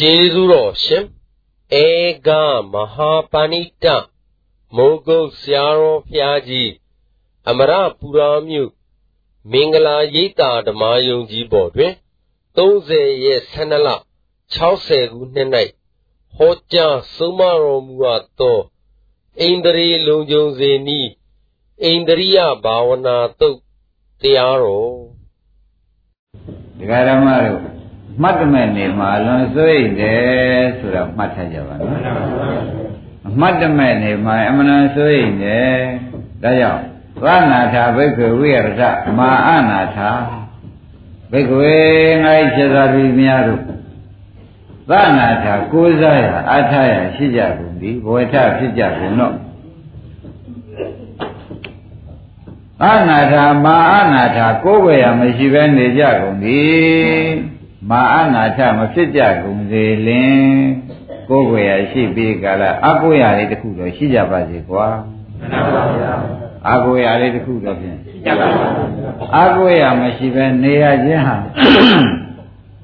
ကျေးဇူးတော်ရှင်ဧကမဟာပဏိတမိုးကုတ်ဆရာတော်ဘုရားကြီးအမရပူရာမြို့မင်္ဂလာရိပ်သာဓမ္မယုံကြီးပေါ်တွင်30ရက်12လ60ခုနှစ်၌ဟောကြားဆုံးမတော်မူအပ်သောဣန္ဒြေလုံခြုံစေနည်းဣန္ဒြိယဘာဝနာတုတ်တရားတော်ဒကာဓမ္မတို့ မှတ်တမဲ့နေမှာလွန်စွိတယ်ဆိုတော့မှတ်ထားကြပါနော်အမှတ်တမဲ့နေမှာအမှန်တန်စွိတယ်ဒါကြောင့်သနာထာဘိက္ခဝိရဒမာအနာထာဘိက္ခဝေငါ့ဖြစ်သာပြီးများတို့သနာထာကိုးစားရအထာရရှိကြကုန်သည်ဘဝထဖြစ်ကြကုန်တော့အနာထာမာအနာထာကိုးဝေရမရှိဘဲနေကြကုန်သည် မာအနာထမဖြစ်ကြကုန်စေလင်ကိုယ်ွယ်ရရှိပြီးကြလားအကိုရလေးတစ်ခုတော့ရှိကြပါစေကွာမှန်ပါပါအကိုရလေးတစ်ခုတော့ဖြင့်ရှိကြပါပါအကိုရမရှိပဲနေရခြင်းဟာ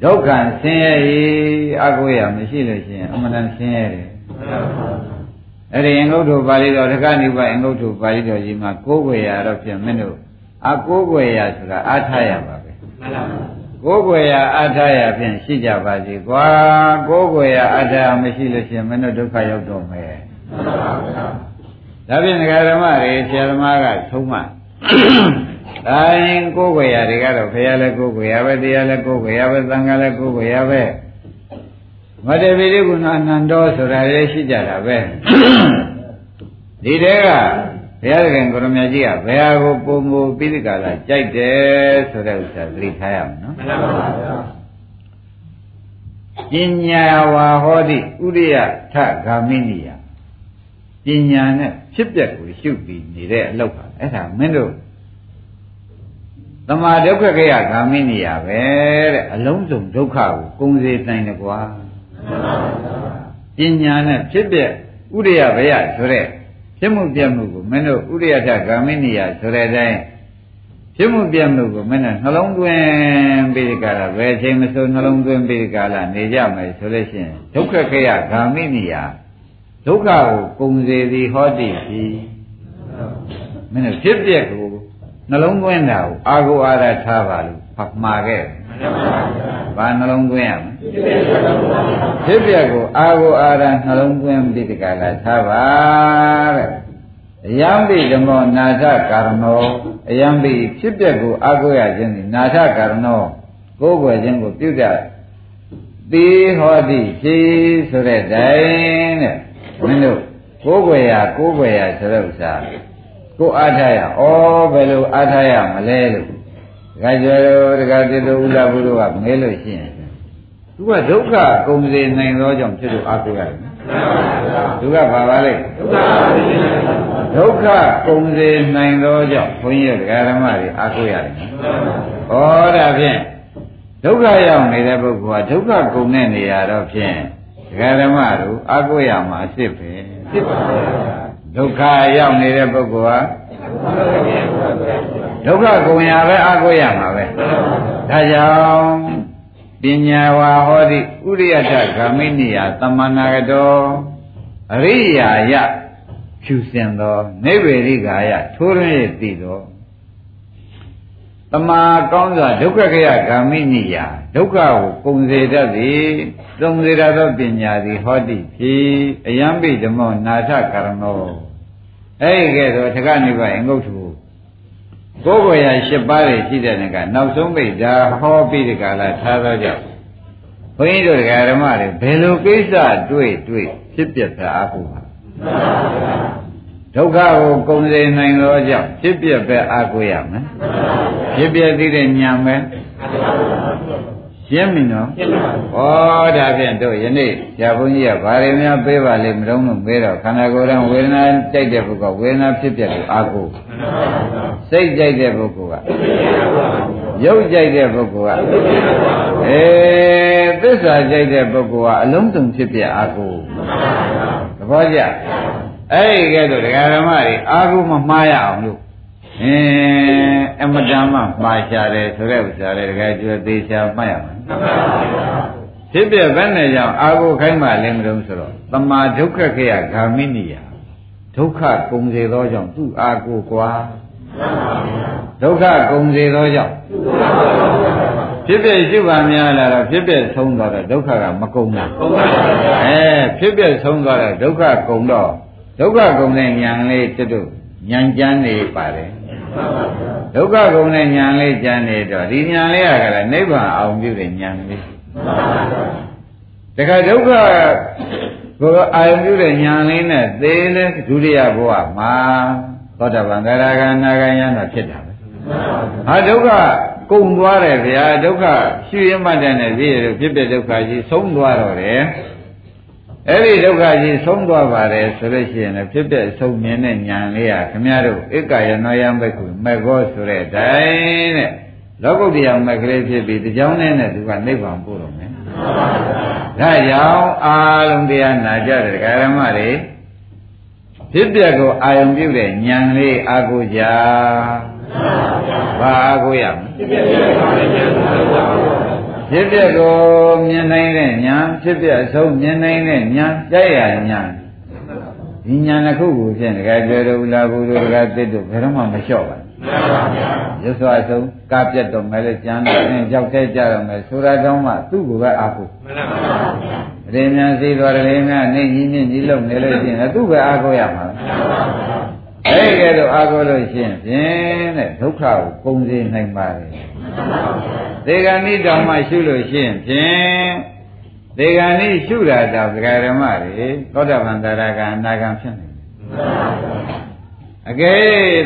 ဒုက္ခဆင်းရဲအကိုရမရှိလို့ရှိရင်အမှန်တန်ဆင်းရဲတယ်အဲ့ဒီအင်္ဂုတ္တပါဠိတော်တက္ကနိဗ္ဗာန်အင်္ဂုတ္တပါဠိတော်ကြီးမှာကိုယ်ွယ်ရတော့ဖြင့်မင်းတို့အကိုယ်ွယ်ရဆိုတာအားထားရပါပဲမှန်ပါပါ ကိုယ်ွယ်ရာအထာရဖြင့်ရှိကြပါစေကွာကိုယ်ွယ်ရာအထာမရှိလို့ရှိရင်မင်းတို့ဒုက္ခရောက်တော့မယ်ဒါဖြင့်ဒကာဓမ္မတွေဆရာသမားကထုံးမှဒါရင်ကိုယ်ွယ်ရာတွေကတော့ဘုရားလည်းကိုယ်ွယ်ရာပဲတရားလည်းကိုယ်ွယ်ရာပဲသံဃာလည်းကိုယ်ွယ်ရာပဲမတ္တပိရိကုဏအနန္တောဆိုတာလည်းရှိကြတာပဲဒီတဲက ဘုရားခင်ကိုရမကြီးကဘယ်ဟာကိုပုံမူပိဋကလာကြိုက်တယ်ဆိုတဲ့ဥစ္စာသတိထားရမယ်နော်မှန်ပါပါဗျာပညာဝါဟောတိဥရိယထဂာမိနိယပညာနဲ့ဖြစ်ပျက်ကိုရှုပြီးနေတဲ့အလုပ်ပါအဲ့ဒါမင်းတို့သမာဒုက္ခကေယဂာမိနိယပဲတဲ့အလုံးစုံဒုက္ခကိုကုံစေနိုင်တယ်ကွာပညာနဲ့ဖြစ်ပျက်ဥရိယဘယဆိုတဲ့ ဖြစ်မှုပြတ်မှုကိုမင်းတို့ဥရိယထဂ ामि နိယဆိုတဲ့အတိုင်းဖြစ်မှုပြတ်မှုကိုမင်းတို့နှလုံးသွင်းပြီးဒီကရဘယ်ချိန်မဆိုနှလုံးသွင်းပြီးဒီကရနေကြမယ်ဆိုလို့ရှိရင်ဒုက္ခခေယဂ ामि နိယဒုက္ခကိုကုံစေသည်ဟောတိပြီမင်းတို့ဖြစ်ပြက်ကိုနှလုံးသွင်းတာကိုအာဟုအာရထားပါလို့ဖတ်မှာခဲ့ ဘာနှလုံးသွင်းရမလဲဖြစ်ပြက်ကိုအာဟုအာရနှလုံးသွင်းပြီးဒီကလာထားပါတဲ့အယံပိဓမ္မောနာထကာရဏောအယံပိဖြစ်ပြက်ကိုအာဟုရခြင်းသည်နာထကာရဏောကိုယ်ွယ်ခြင်းကိုပြုတတ်သေဟောတိဖြေဆိုတဲ့တိုင်တဲ့မင်းတို့ကိုယ်ွယ်ရကိုယ်ွယ်ရဆိုတဲ့ဥစ္စာကိုအားထားရဩဘယ်လိုအားထားရမလဲလို့ ဒကာကျော်တို့ဒကာတိတို့ဥလာဘုရားကမဲလို့ရှိရင်သူကဒုက္ခကုန်စေနိုင်သောကြောင့်ဖြစ်လို့အားကိုးရတယ်သူကဘာပါလဲဒုက္ခကုန်စေနိုင်သောကြောင့်ဘုန်းကြီးတို့ဒကာဓမ္မတွေအားကိုးရတယ်ဩဒါဖြင့်ဒုက္ခရောက်နေတဲ့ပုဂ္ဂိုလ်ကဒုက္ခကုန်တဲ့နေရာတော့ဖြင့်ဒကာဓမ္မတို့အားကိုးရမှာအစ်စ်ပဲဖြစ်ပါဘူးဒုက္ခရောက်နေတဲ့ပုဂ္ဂိုလ်ဟာ ဒုက္ခကုန်ရပဲအကိုရမှာပဲဒါကြောင့်ပညာဝါဟောတိဥရိယတဂာမိနိယသမဏဂတောအရိယာယဖြူစင်သောနိဗ္ဗေရိကာယထိုးရင်းသိသောတမာကောင်းစွာဒုက္ခခယဂာမိနိယဒုက္ခကိုပုံစေတတ်သည်သုံစေတတ်သောပညာသည်ဟောတိဖြစ်အယံပိဓမ္မောနာထကရဏော အဲ့ဒီကဲဆိုထကနိဗ္ဗာန်အင်္ဂုတ္တကိုကိုယ်ရ၈ပါးတွေရှိတဲ့နေကနောက်ဆုံးပိဒါဟောပြီးဒီကလာထားသောကြောင့်ဘုန်းကြီးတို့ဓမ္မတွေဘယ်လိုကိစ္စတွေ့တွေ့ဖြစ်ပြတာအခုပါဒုက္ခကိုကုံစေနိုင်သောကြောင့်ဖြစ်ပြပဲအားကိုးရမယ်ဖြစ်ပြသိတဲ့ဉာဏ်ပဲ ရှင်းပြီနော်ရှင်းပါဩဒါဖြင့်တို့ယနေ့ဆရာဘုန်းကြီးကဘာတွေများပေးပါလိမ့်မတော့လို့ပေးတော့ခန္ဓာကိုယ်တော်ဝေဒနာကြိုက်တဲ့ပုဂ္ဂိုလ်ဝေဒနာဖြစ်ပြလို့အားကိုးစိတ်ကြိုက်တဲ့ပုဂ္ဂိုလ်ကရုပ်ကြိုက်တဲ့ပုဂ္ဂိုလ်ကအေးသစ္စာကြိုက်တဲ့ပုဂ္ဂိုလ်ကအလုံးစုံဖြစ်ပြအားကိုးသဘောကျအဲ့ဒီကဲတော့ဒကာဓမ္မတွေအာဟုမမှားရအောင်လို့အင်းအမတန်မှမှားချတယ်ဆိုတဲ့ဥစ္စာလေဒကာကျွေးသေးချာမှတ်ရမှာ ဖြစ်ပြဘယ်နဲ့ကြောင့်အာကိုခိုင်းမှလည်းမလို့ဆိုတော့တမာဒုက္ခခေယဂာမိနိယဒုက္ခကုန်စေသောကြောင့်သူ့အာကိုကွာဒုက္ခကုန်စေသောကြောင့်ဖြစ်ပြရှိပါများလာတော့ဖြစ်ပြဆုံးသွားတော့ဒုက္ခကမကုန်တာအဲဖြစ်ပြဆုံးသွားတော့ဒုက္ခကုန်တော့ဒုက္ခကုန်တဲ့ဉာဏ်လေးတွတ်တွဉာဏ်ကြမ်းနေပါတယ် ဒုက္ခကုန်တဲ့ဉာဏ်လေးကြမ်းနေတော့ဒီဉာဏ်လေးကလည်းနိဗ္ဗာန်အောင်ပြုတဲ့ဉာဏ်လေးတခါဒုက္ခကိုအာယုပြုတဲ့ဉာဏ်လေးနဲ့သေလဲဒုတိယဘဝမှာသောတာပန်သရဂနာဂယံတော့ဖြစ်တာပဲဟာဒုက္ခကုန်သွားတယ်ဗျာဒုက္ခရှိရမှတည်းနဲ့ပြည့်ရဖြစ်ဖြစ်ဒုက္ခကြီးဆုံးသွားတော့တယ် အဲ့ဒီဒုက္ခကြီးဆုံးသွားပါတယ်ဆိုလို့ရှိရင်လည်းဖြစ်ဖြစ်ဆုံးမြင်တဲ့ဉာဏ်လေးဟာခမည်းတော်ဧကယနောယံဘက်ကူမေဃောဆိုတဲ့အတိုင်းတဲ့လောကုတ္တရာမက်ကလေးဖြစ်ပြီးတကြောင်းနဲ့နဲ့သူကနိဗ္ဗာန်ပို့တော့မယ်ဒါကြောင့်အာလုံးတရားနာကြတဲ့ဓမ္မတွေဖြစ်ပြကိုအာယုံပြုတဲ့ဉာဏ်လေးအာကိုကြဘာအာကိုရမလဲဖြစ်ပြကို မြင်နိုင်တဲ့ဉာဏ်ဖြစ်ပြအဆုံးမြင်နိုင်တဲ့ဉာဏ်ကြိုက်ရဉာဏ်ဒီဉာဏ်တစ်ခုကိုဖြင့်တကယ်ကြွယ်တော်လာဘူးတို့တကယ်တစ်တို့ဘယ်တော့မှမလျှော့ပါဘူးရသောအဆုံးကားပြတ်တော်မယ်လေကျမ်းတော်အင်းကြောက်တဲ့ကြတော့မယ်ဆိုတာတောင်းမှသူ့ကိုပဲအားကိုမှန်ပါပါရေမြန်စီတော်ရေမြန်နေကြီးမြင့်ကြီးလုံနေလို့ရှိရင်သူ့ပဲအားကိုရမှာ အဲ့ဒီကဲတော့အားကိုလို့ရှိရင်ဖြင့်တဲ့ဒုက္ခကိုကုန်စေနိုင်ပါတယ်ဒေဂဏိတောင်မှရှုလို့ရှိရင်ဖြင့်ဒေဂဏိရှုတာတော့ဒကာဓမ္မတွေသောတာပန်တရားကအနာဂံဖြစ်နေအကယ်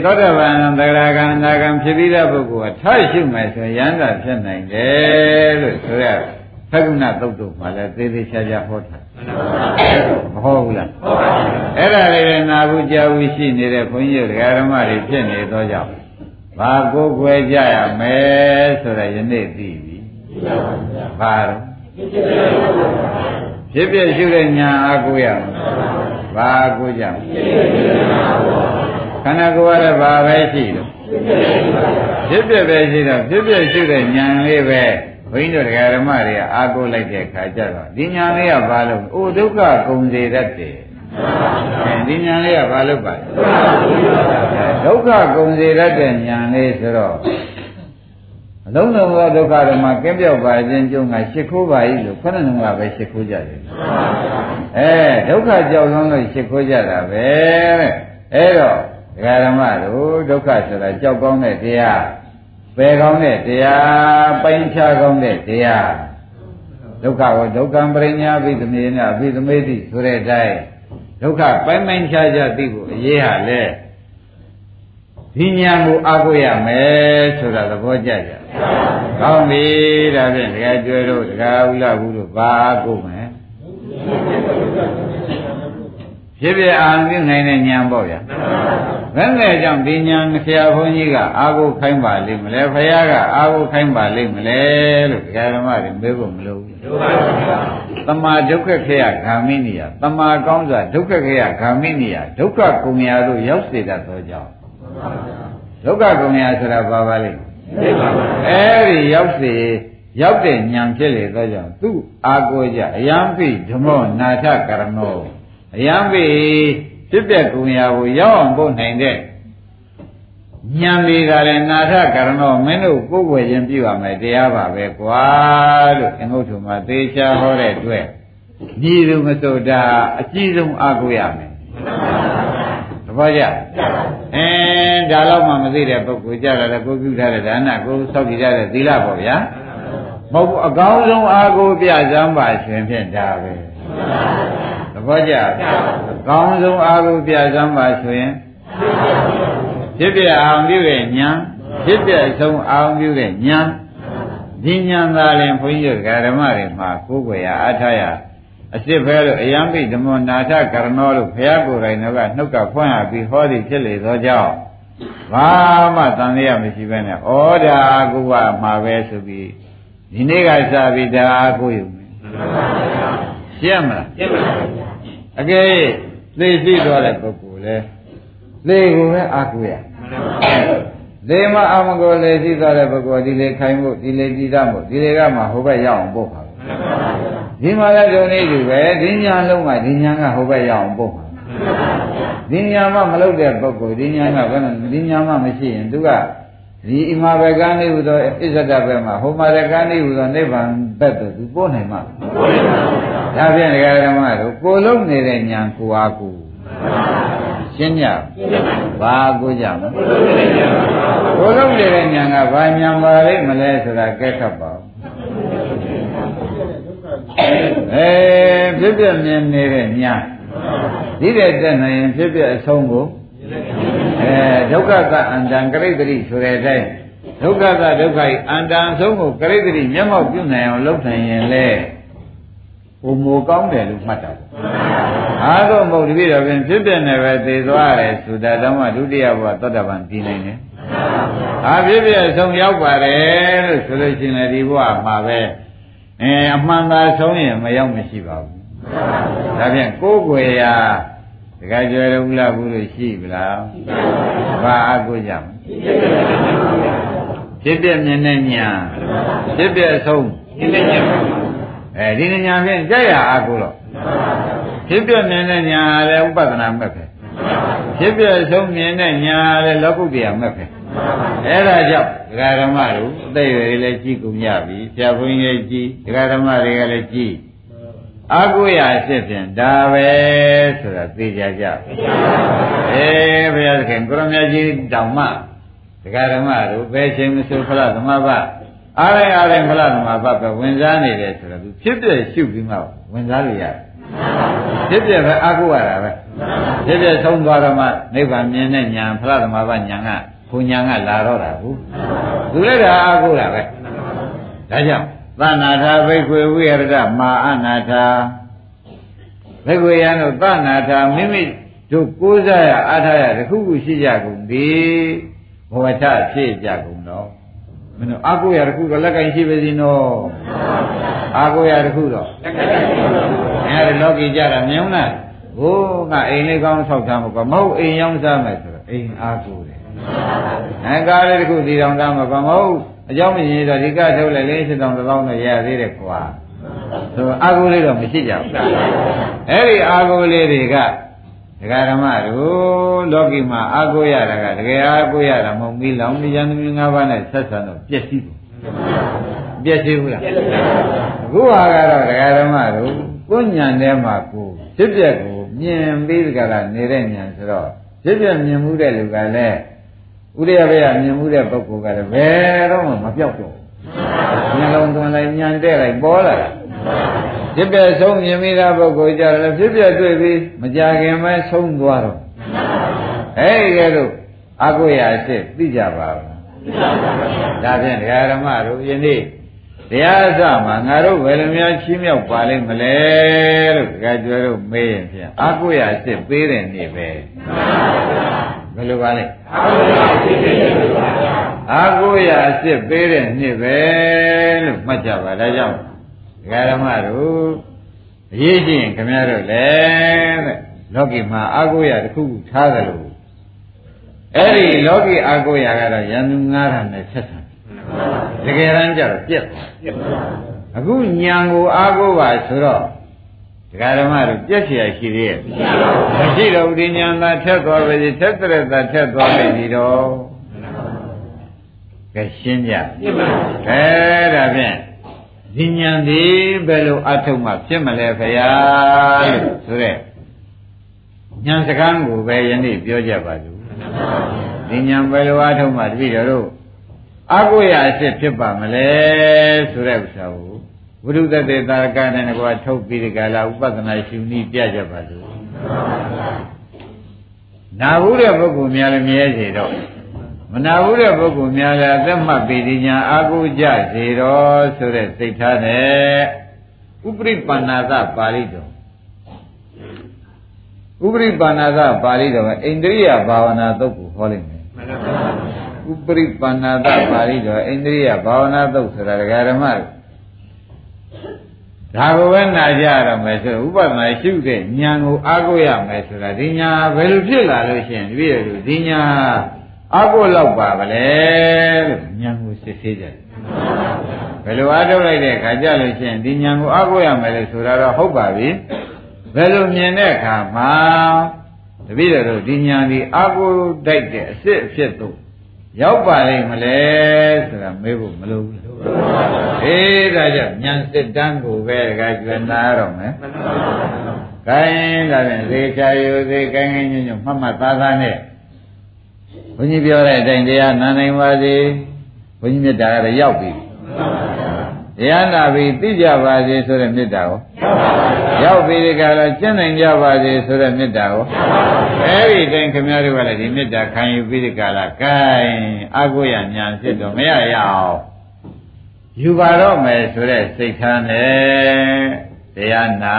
သောတာပန်သဂရကံအနာဂံဖြစ်ပြီးတဲ့ပုဂ္ဂိုလ်ကထရှုမယ်ဆိုရင်ရဟန္တာဖြစ်နိုင်တယ်လို့ဆိုရသက္ကုဏသုတ်တုမှာလည်းသေသေးချာချာဟောထားမဟုတ်ဘူးလားဟုတ်ပါဘူး အဲ့ဒါလေးနာဘူးကြားဘူးရှိနေတဲ့ဘုန်းကြီးဓမ္မတွေဖြစ်နေသောကြောင့်ဘာကိုယ်ွယ်ကြရမယ်ဆိုတော့ယနေ့သိပြီဘာတော့ဖြစ်ဖြစ်ရှုတဲ့ညာအကူရမယ်ဘာအကူကြခန္ဓာကိုယ်ရဘာပဲရှိတော့ဖြစ်ဖြစ်ပဲရှိတော့ဖြစ်ဖြစ်ရှုတဲ့ညာလေးပဲဘုန်းကြီးတို့ဓမ္မတွေကအာကိုလိုက်တဲ့ခါကျတော့ဒီညာလေးကဘာလို့အိုဒုက္ခကုန်စေတတ်တယ် ဒီညာလေးကဘာလို့ပါဒုက္ခကုန်စေတတ်တဲ့ညာလေးဆိုတော့အလုံးစုံသောဒုက္ခတွေမှာကင်းပြောက်ပါခြင်းကျုံကရှ िख ိုးပါ၏လို့ခဏလုံးကပဲရှ िख ိုးကြတယ်အဲဒုက္ခကြောက်လုံးလို့ရှ िख ိုးကြတာပဲတဲ့အဲတော့ဒကာဓမ္မတို့ဒုက္ခဆိုတာကြောက်ကောင်းတဲ့တရားပယ်ကောင်းတဲ့တရားပိုင်းခြားကောင်းတဲ့တရားဒုက္ခကိုဒုက္ကံပရိညာပိသမေနအပိသမေတိဆိုတဲ့အတိုင်း ဒုက္ခပိုင်းပိုင်းခြားခြားသိဖို့အရေးဟာလဲဒီညာကိုအားကိုးရမယ်ဆိုတာသဘောကျကြ။ကောင်းပြီဒါဖြင့်တကယ်ကျွဲတို့တကယ်ဥလာဘူးတို့ဘာအားကိုးမယ်ဖြစ်ဖြစ်အာရုံပြုနိုင်တဲ့ဉာဏ်ပေါ့ဗျာဘယ်နဲ့ကြောင့်ဒီဉာဏ်ဆရာဘုန်းကြီးကအာကိုခိုင်းပါလိမ့်မလဲဖခင်ကအာကိုခိုင်းပါလိမ့်မလဲလို့ဒကာဓမ္မတွေမေးဖို့မလိုဘူး သမာဒုက္ခခေယဂာမိနိယသမာကောင်းစွာဒုက္ခခေယဂာမိနိယဒုက္ခကုံရာတို့ရောက်စေတတ်သောကြောင့်ဒုက္ခကုံရာဆိုတာဘာပါလိမ့်အဲဒီရောက်စေရောက်တဲ့ဉာဏ်ဖြစ်လေသောကြောင့်သူ့အာကိုကြအယံပိဓမ္မောနာထကရဏောအယံပိဖြစ်တဲ့ကုံရာကိုရောက်အောင်ပို့နိုင်တဲ့ ဉာဏ်တွေကလည်းနာထကရဏောမင်းတို့ကိုယ်ွယ်ခြင်းပြုရမယ်တရားပါပဲကွာလို့အင်္ဂုတ္တမှာသေချာဟောတဲ့အတွက်ညီသူမစိုးတာအကြီးဆုံးအာကိုရမယ်သဘောကျအင်းဒါတော့မှမသိတဲ့ပုဂ္ဂိုလ်ကြတာလည်းကိုပြုထားတဲ့ဒါနကိုစောင့်ကြည့်ရတဲ့သီလပေါ့ဗျာမဟုတ်ဘူးအကောင်းဆုံးအာကိုပြစမ်းပါရှင်ဖြင့်ဒါပဲသဘောကျအကောင်းဆုံးအာကိုပြစမ်းပါဆိုရင် ဖြစ်ပြအောင်ပြုတဲ့ညာဖြစ်ပြဆုံးအောင်ပြုတဲ့ညာဒီညာသာရင်ဘုန်းကြီးတို့ဓမ္မတွေမှာကိုယ်ွယ်ရအထာရအစ်စ်ဖဲလို့အယံပိဓမ္မနာထကရဏောလို့ဘုရားကိုယ်တိုင်တော့ကနှုတ်ကဖွင့်ရပြီးဟောသည်ဖြစ်လေသောကြောင့်ဘာမှတန်လျာမရှိပဲနဲ့ဩဒါကုဝမှာပဲဆိုပြီးဒီနေ့ကစပြီးဒါကိုယူမယ်ရှင်းမလားရှင်းပါပါအကယ်သိရှိသွားတဲ့ပုဂ္ဂိုလ်လေ လေကိုပဲအာကိုရလေမအာမကိုလေရှိသွားတဲ့ပုဂ္ဂိုလ်ဒီလေခိုင်ဖို့ဒီလေကြည်တတ်ဖို့ဒီလေကမှဟိုဘက်ရောက်အောင်ပို့ပါဒီမှာလည်းဒုနေတူပဲဒီညာလုံးကဒီညာကဟိုဘက်ရအောင်ပို့မှာဒီညာမှမလုပ်တဲ့ပုဂ္ဂိုလ်ဒီညာကဘယ်နဲ့ဒီညာမှမရှိရင်သူကဒီအမှာဘကံနေဟူသောအစ္ဆဒဘက်မှာဟိုမှာရကံနေဟူသောနိဗ္ဗာန်ဘက်သို့သူပို့နိုင်မှာဒါဖြင့်ဒကာဓမ္မတို့ကိုလုံးနေတဲ့ညာကိုအားကို ရှင်းကြဘာကိုကြမလဲကိုလုံးနေတဲ့ညာကဘာညာပါလိမ့်မလဲဆိုတာကဲခတ်ပါဦးအဲဖြစ်ပြမြင်နေတဲ့ညာဒီတဲ့တက်နိုင်ရင်ဖြစ်ပြအဆုံးကိုအဲဒုက္ခကအန္တံကရိတ္တိဆိုတဲ့အတိုင်းဒုက္ခကဒုက္ခဤအန္တံအဆုံးကိုကရိတ္တိမျက်မှောက်ပြုနိုင်အောင်လုပ်နိုင်ရင်လေ ဟိုမိုကောင်းတယ်လို့မှတ်တာအားတော့မဟုတ်တပြည့်တော့ပြင်ဖြစ်ပြနေပဲသိသွားတယ်ဆိုတာတော့မှဒုတိယဘဝသောတပန်တည်နိုင်တယ်အားဖြစ်ပြဆုံးရောက်ပါတယ်လို့ဆိုလို့ရှိရင်ဒီဘဝမှာပဲအဲအမှန်သာဆုံးရင်မရောက်မရှိပါဘူးဒါဖြင့်ကိုယ်ွယ်ရာတခါကျွယ်ရုံလာဘူးလို့ရှိပြီလားဘာအကုကြမဖြစ်ပြမြင်တဲ့ညာဖြစ်ပြဆုံး အဲဒီညာဖြင့်ကြက်ရအကုတော့ဖြစ်ပြမြင်တဲ့ညာလည်းဥပဒနာမဲ့ပဲဖြစ်ပြဆုံးမြင်တဲ့ညာလည်းလောကုတ္တရာမဲ့ပဲအဲ့ဒါကြောင့်ဒကာဓမ္မတို့အသိရည်လည်းကြည်ကုန်ကြပြီဆရာဘုန်းကြီးလည်းကြည်ဒကာဓမ္မတွေကလည်းကြည်အကုရာဖြစ်ဖြင့်ဒါပဲဆိုတာသိကြကြအေးဘုရားသခင်ကိုရမကြီးတောင်မှဒကာဓမ္မတို့ဘယ်ချိန်မဆိုဖလားသမဘ အားရအားရဖလားသမဘပဲဝင်စားနေတယ်ဆိုတော့သူဖြစ်ပြရှုပြီးမှဝင်စားလို့ရတယ်ဖြစ်ပြပဲအကုရတာပဲဖြစ်ပြဆုံးသွားတော့မှနိဗ္ဗာန်မြင်တဲ့ညာဖလားသမဘညာကဘုံညာကလာတော့တာဘူးသူလည်းဒါအကုရပဲဒါကြောင့်သနာထာဘိက္ခွေဝိရဒမာအနာထာဘိက္ခွေယံတို့သနာထာမိမိတို့ကိုးစားရအားထားရတခုခုရှိကြကုန်သည်ဘဝထဖြစ်ကြကုန်တော့ မင်းတို့အာကိုရတခုတော့လက်ကင်ရှိပါစီနော်အာကိုရတခုတော့လက်ကင်ရှိပါဘူးအဲဒီလောကီကြတာမြင်လားဟိုးငါအိမ်လေးကောင်းဆောက်ထားမှာကမဟုတ်အိမ်ရောင်းစားမယ်ဆိုတော့အိမ်အာကိုတယ်အဲကားလေးတခုဒီတောင်သားမှာကမဟုတ်အကြောင်းမရင်တော့ဒီကထုတ်လိုက်လေးစစ်တောင်တစ်ပေါင်းနဲ့ရသေးတယ်ကွာဆိုအာဟုလေးတော့မရှိကြဘူးအဲ့ဒီအာဟုလေးတွေက ဒကာဓမ္မတို့လောကီမှာအာဟုရတာကတကယ်အာဟုရတာမဟုတ်ဘူးလောင်မြန်းသမီး၅ပါးနဲ့ဆက်ဆံတော့ပြည့်စည်ဘူးပြည့်စည်ဘူးလားအခုဟာကတော့ဒကာဓမ္မတို့ကိုညံထဲမှာကိုဖြစ်ပျက်ကိုမြင်ပြီးကြတာနေတဲ့ညံဆိုတော့ဖြစ်ပျက်မြင်မှုတဲ့လူကလည်းဥရိယဘေကမြင်မှုတဲ့ပုဂ္ဂိုလ်ကလည်းဘယ်တော့မှမပြောက်တော့ဘူးဉာဏ်လုံးသွန်လိုက်ဉာဏ်တဲ့လိုက်ပေါ်လာတာ ဖြစ်ပြဆုံးမြင်မိတဲ့ပုဂ္ဂိုလ်ကြတယ်ဖြစ်ပြတွေ့ပြီးမကြခင်မဲဆုံးသွားတော့အဲဒီကဲလို့အကုရာရှိသိကြပါဘူးဒါဖြင့်ဒကာရမတို့ယနေ့တရားအစမှာငါတို့ဘယ်လိုများချီးမြှောက်ပါလိမ့်မလဲလို့ဒကာကျွဲတို့မေးရင်ဖြင့်အကုရာရှိပေးတဲ့နေ့ပဲဘယ်လိုပါလဲအာကိုရအစ်စ်ပေးတဲ့နှစ်ပဲလို့မှတ်ကြပါဒါကြောင့် ဒကာရမတို့အရေးကြီးရင်ခင်ဗျားတို့လည်းတဲ့လောကီမှာအာကိုရတစ်ခုခုထားတယ်လို့အဲ့ဒီလောကီအာကိုရကတော့ယန္တု9000နဲ့ဆက်ဆံတကယ်တမ်းကျတော့ပြက်သွားအခုညံကိုအာကိုပါဆိုတော့ဒကာဓမ္မတို့ပြက်เสียရှိသေးရဲ့မရှိတော့ဒီညာသာထက်သွားပြီထက်တဲ့သာထက်သွားပြီတော့ကဲရှင်းကြအဲဒါဖြင့် ဒီညာဒီဘယ်လိုအထုတ်မှဖြစ်မလဲဖရာလို့ဆိုတဲ့ညာစကားကိုပဲယနေ့ပြောကြပါစို့ဒီညာဘယ်လိုအထုတ်မှတပည့်တော်တို့အကုရအစ်စ်ဖြစ်ပါမလဲဆိုတဲ့ဥစ္စာကိုဝိရုဒ္ဓတေတာကနဲ့ကွာထုတ်ပြီးဒီကလာဥပဒနာရှင်ဤပြကြပါစို့နာဘူးတဲ့ပုဂ္ဂိုလ်များလည်းမြဲစေတော့မ နာဘူးတဲ့ပုဂ္ဂိုလ်များလည်းအသက်မှတ်ပြီးဒီညာအာဟုကြစေတော့ဆိုတဲ့စိတ်ထားနဲ့ဥပရိပန္နာသပါဠိတော်ဥပရိပန္နာသပါဠိတော်ကအိန္ဒြိယဘာဝနာသုတ်ကိုဟောလိုက်မယ်ဥပရိပန္နာသပါဠိတော်အိန္ဒြိယဘာဝနာသုတ်ဆိုတာဒကာဓမ္မတို့ဒါကိုပဲနာကြရမယ်ဆိုဥပဒနာရှုတဲ့ဉာဏ်ကိုအားကိုးရမယ်ဆိုတာဒီညာဘယ်လိုဖြစ်လာလို့ရှိရင်တပည့်တို့ဒီညာ အားကိုးလောက်ပါဗလဲလို့ဉာဏ်ကိုစစ်ဆေးကြတယ်ဘယ်လိုအားထုတ်လိုက်တဲ့အခါကျလို့ရှိရင်ဒီဉာဏ်ကိုအားကိုးရမယ်လို့ဆိုတာတော့ဟုတ်ပါပြီဘယ်လိုမြင်တဲ့အခါမှာတပည့်တော်တို့ဒီဉာဏ်ဒီအားကိုးတိုက်တဲ့အစ်စ်အဖြစ်သို့ရောက်ပါလိမ့်မလဲဆိုတာမေးဖို့မလိုဘူးအေးဒါကြောင့်ဉာဏ်စစ်တမ်းကိုပဲကကျွမ်းနာတော့မယ်ခိုင်းဒါဖြင့်သေချာယူသေးကိုင်းကိုင်းညွညွမှတ်မှတ်သားသားနဲ့ ဘုန်းကြီးပြောတဲ့အတိုင်းတရားနာနိုင်ပါစေဘုန်းကြီးမြတ်တာကတော့ရောက်ပြီတရားနာပြီသိကြပါစေဆိုတဲ့မေတ္တာကိုရောက်ပြီဒီကလာကျင့်နိုင်ကြပါစေဆိုတဲ့မေတ္တာကိုအဲဒီတိုင်းခင်ဗျားတို့ကလည်းဒီမေတ္တာခံယူပြီးဒီကလာကဲအာကိုရညာဖြစ်တော့မရရအောင်ယူပါတော့မယ်ဆိုတဲ့စိတ်ထားနဲ့တရားနာ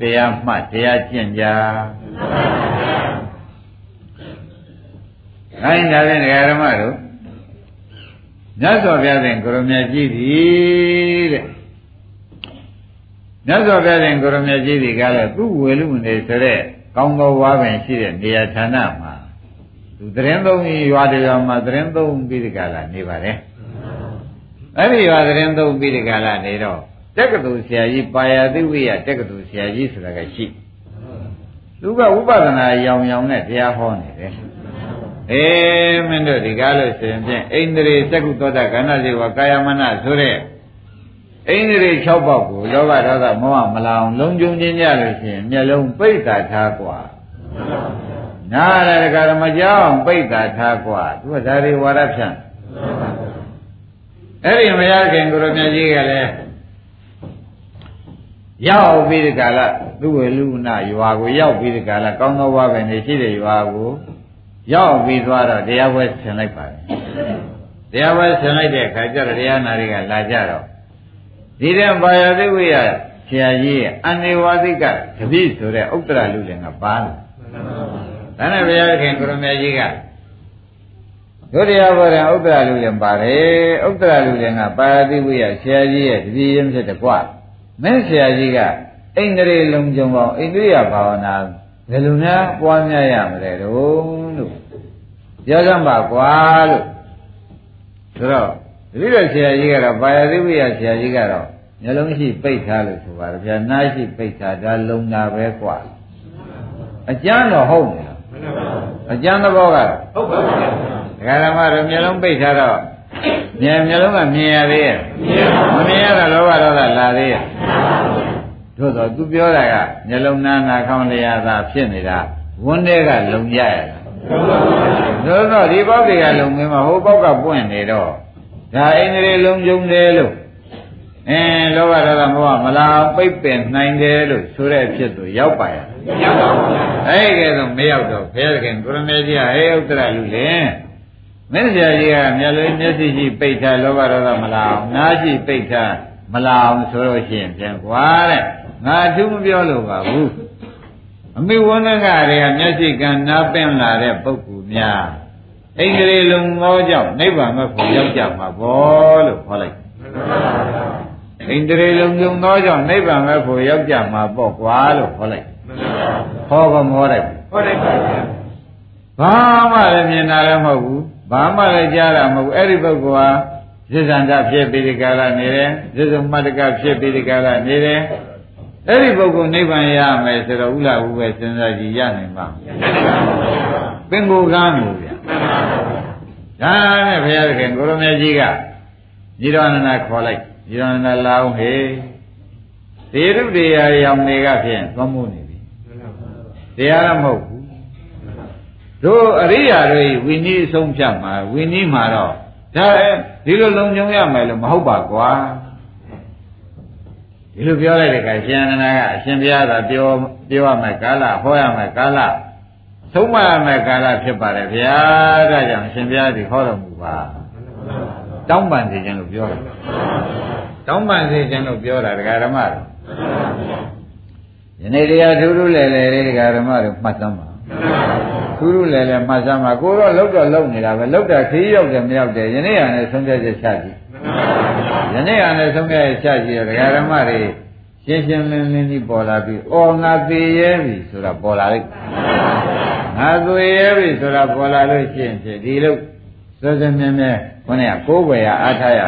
တရားမှတ်တရားကျင့်ကြ ခိုင်းတာဖြင့်ဒကာဓမ္မတို့မြတ်စွာဘုရားရှင်ကိုရမကြီးသည်တဲ့မြတ်စွာဘုရားရှင်ကိုရမကြီးသည်ကလည်းသူ့ဝေလူနေဆိုတဲ့ကောင်းသောဝါပင်ရှိတဲ့နေရာဌာနမှာသူသတင်းသုံးကြီးရွာတရားမှာသတင်းသုံးပြီးဒီကလာနေပါတယ်အဲ့ဒီရွာသတင်းသုံးပြီးဒီကလာနေတော့တက္ကသိုလ်ဆရာကြီးပါရသိဝိယတက္ကသိုလ်ဆရာကြီးဆိုတာကရှိသူကဝိပဿနာရောင်ရောင်နဲ့တရားဟောနေတယ် အေးမင်းတို့ဒီကားလို့ဆိုရင်ဖြင့်ဣန္ဒြေသက္ကုသောတာကဏ္ဍစေဝကာယမနဆိုတဲ့ဣန္ဒြေ6ပေါက်ကိုလောဘဒေါသမောဟမလောင်လုံးကျုံခြင်းကြလို့ရှိရင်မျက်လုံးပိတ်တာထားกว่าနာရတကရမကြောက်ပိတ်တာထားกว่าသူကဒါတွေဝါရဖြန့်အဲ့ဒီမရခင်ကိုရမြတ်ကြီးကလည်းရောက်ပြီးဒီကလာသူ့ဝေလူနာရွာကိုရောက်ပြီးဒီကလာကောင်းသောဘဝပဲနေရှိတဲ့ရွာကို ရောက်ပြီးသွားတော့တရားပွဲဆင်လိုက်ပါတယ်တရားပွဲဆင်လိုက်တဲ့အခါကျတော့တရားနာတွေကလာကြတော့ဒီတဲ့ဘာယသိဝိယဆရာကြီးရဲ့အနေဝါသိကတပိဆိုတဲ့ဥတ္တရလူလည်းကပါလာဒါနဲ့ဘုရားခင်ကိုရမကြီးကဒုတိယဘောရဥတ္တရလူလည်းပါတယ်ဥတ္တရလူလည်းကပါယသိဝိယဆရာကြီးရဲ့တပိရင်းဖြစ်တဲ့ကွာမင်းဆရာကြီးကအိန္ဒြေလုံးကြုံပေါင်းအိန္ဒြေယဘာဝနာဘယ်လိုများပွားများရမလဲတော့လို့ ပြောကြမှာကွာလို့ဆိုတော့တတိယဆရာကြီးကတော့ဘာယသိဝိယဆရာကြီးကတော့မျက်လုံးရှိပိတ်ထားလို့ဆိုပါတယ်ဗျာနားရှိပိတ်ထားဒါလုံတာပဲကွာအကျမ်းတော့ဟုတ်နေလားအကျမ်းသဘောကဟုတ်ပါဘူးဒကာဓမ္မတို့မျက်လုံးပိတ်ထားတော့မြင်မျက်လုံးကမြင်ရသေးရဲ့မမြင်ရတော့လောဘဒေါသလာသေးရဲ့တို့တော့သူပြောတာကမျက်လုံးနာနာခေါင်းလျာသာဖြစ်နေတာဝန်းထဲကလုံရရတာ တို့တော့ဒီပေါက်တွေကလုံမင်းမဟိုပေါက်ကပွင့်နေတော့ဒါအိန္ဒြေလုံးကျုံတယ်လို့အင်းလောဘဒေါသမောဟမလာပိတ်ပင်နိုင်တယ်လို့ဆိုတဲ့အဖြစ်သူရောက်ပါရဲ့ရောက်ပါဘူးအဲ့ကဲတော့မရောက်တော့ဘုရားခင်ကိုရမေကြီးကဟဲဥတ္တရလူလင်မင်းဆရာကြီးကမျက်လုံးမျက်စိရှိပိတ်ထားလောဘဒေါသမလာအောင်နားရှိပိတ်ထားမလာအောင်ဆိုလို့ရှိရင်ပြန်ကွာတဲ့ငါသူမပြောလို့ပါဘူးအမိဝန္ဒကတွေကမျက်စိကနားပင်လာတဲ့ပုဂ္ဂိုလ် များဣန္ဒြေလုံးသောကြောင့်နိဗ္ဗာန်မဲ့ဖို့ရောက်ကြမှာဘောလို့ခေါ်လိုက်ဣန္ဒြေလုံးလုံးသောကြောင့်နိဗ္ဗာန်မဲ့ဖို့ရောက်ကြမှာပေါ့ကွာလို့ခေါ်လိုက်ခေါ်ကမောလိုက်ခေါ်လိုက်ပါဗျာဘာမှလည်းမြင်တာလည်းမဟုတ်ဘူးဘာမှလည်းကြားတာမဟုတ်ဘူးအဲ့ဒီပုဂ္ဂိုလ်ဟာဇိဇန္တဖြစ်ပြီးဒီကာလနေတယ်ဇိဇုမတ္တကဖြစ်ပြီးဒီကာလနေတယ် အဲ့ဒီပုဂ္ဂိုလ်နိဗ္ဗာန်ရမယ်ဆိုတော့ဥလာဟုပဲစဉ်းစားကြည့်ရနိုင်ပါပင်ကိုကမ်းကိုဗျာဒါနဲ့ဘုရားသခင်ကိုရမေကြီးကညီတော်နန္ဒခေါ်လိုက်ညီတော်နန္ဒလာအောင်ဟေးသေရုပ်တရားရောင်တွေကဖြင့်သွားမှုနေပြီတရားလည်းမဟုတ်ဘူးတို့အရိယာတွေဝိနည်းဆုံးဖြတ်မှာဝိနည်းမှာတော့ဒါဒီလိုလုံခြုံရမယ်လို့မဟုတ်ပါကွာ ဒီလိုပြောလိုက်တဲ့အခါရှင်အနန္ဒကအရှင်ဘုရားကပြောပြောရမယ်ကာလဟောရမယ်ကာလသုံးမရမယ်ကာလဖြစ်ပါတယ်ဗျာဒါကြောင့်ရှင်ဘုရားဒီဟောတော်မူပါတောင်းပန်စေခြင်းလို့ပြောတယ်တောင်းပန်စေခြင်းလို့ပြောတာဒကာဓမ္မတို့ယနေ့တရားထူးထူးလဲလဲဒကာဓမ္မတို့မှတ်သမ်းပါထူးထူးလဲလဲမှတ်သမ်းပါကိုတော့လောက်တော့လောက်နေတာပဲလောက်တာခီးရောက်တယ်မရောက်တယ်ယနေ့ကလည်းဆုံးဖြတ်ချက်ချကြည့် ယနေ့ကလည်းဆုံးဖြတ်ချက်ချကြည့်ဒကာဓမ္မတွေရှင်းရှင်းလင်းလင်းကြီးပေါ်လာပြီးအော်ငါသေးရဲ့ပြီဆိုတာပေါ်လာလိုက်ငါသေးရဲ့ပြီဆိုတာပေါ်လာလို့ရှိရင်ဒီလိုစောစောမြဲမြဲခေါင်းကကိုးွယ်ရအားထားရ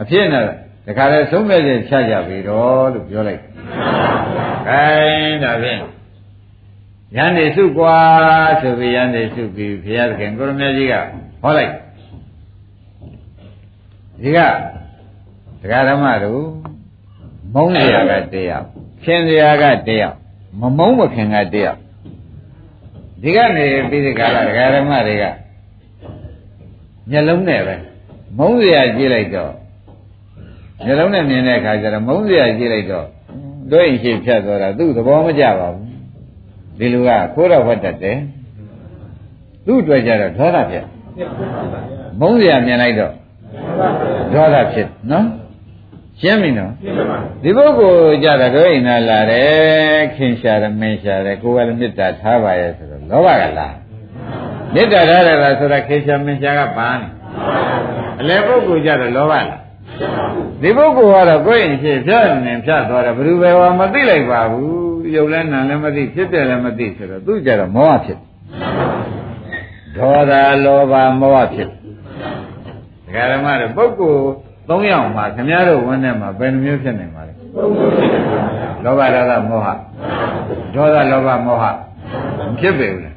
အဖြစ်နဲ့တခါလဲဆုံးဖြတ်ချက်ချကြပြီတော့လို့ပြောလိုက်။ခိုင်းဒါဖြင့်ရန်နေစုကွာဆိုပြီးရန်နေစုပြီးဘုရားသခင်ကိုရမကြီးကဟောလိုက်ဒီက တရားဓမ္မတို့မုန်းစရာကတရားခင်စရာကတရားမမုန်းမခင်ကတရားဒီကနေပြီးဒီကလာတရားဓမ္မတွေကမျက်လုံးနဲ့ပဲမုန်းစရာကြည့်လိုက်တော့မျက်လုံးနဲ့မြင်တဲ့အခါကျတော့မုန်းစရာကြည့်လိုက်တော့တို့ရင်ရှိဖြတ်သွားတာသူ့သဘောမကျပါဘူးဒီလူကခိုးတော့ဝတ်တတ်တယ်သူ့အတွက်ကြတော့ဒေါသဖြစ်မုန်းစရာမြင်လိုက်တော့ဒေါသဖြစ်နော် ရှင်းပြီနော်ဒီပုဂ္ဂိုလ်ကြတာတို့အိမ်သာလာတယ်ခင်ရှာတယ်မင်းရှာတယ်ကိုယ်ကလည်းမေတ္တာထားပါရဲ့ဆိုတော့လောဘကလားမေတ္တာထားတယ်လားဆိုတော့ခင်ရှာမင်းရှာကပါနေအလဲပုဂ္ဂိုလ်ကြတော့လောဘလားဒီပုဂ္ဂိုလ်ကတော့ကိုယ်ရင်ဖြစ်ဖြတ်နေဖြတ်သွားတယ်ဘယ်သူပဲဟောမသိလိုက်ပါဘူးရုပ်လည်းနာလည်းမသိဖြစ်တယ်လည်းမသိဆိုတော့သူကြတော့မောဟဖြစ်ဒေါသလောဘမောဟဖြစ်ဒကာဓမ္မတို့ပုဂ္ဂိုလ် သုံးယောက်မှာခင်ဗျားတို့ဝန်းထဲမှာဘယ်နှမျိုးဖြစ်နေမှာလဲလောဘဒေါသမောဟဒေါသလောဘမောဟမဖြစ်ပေဘူးလား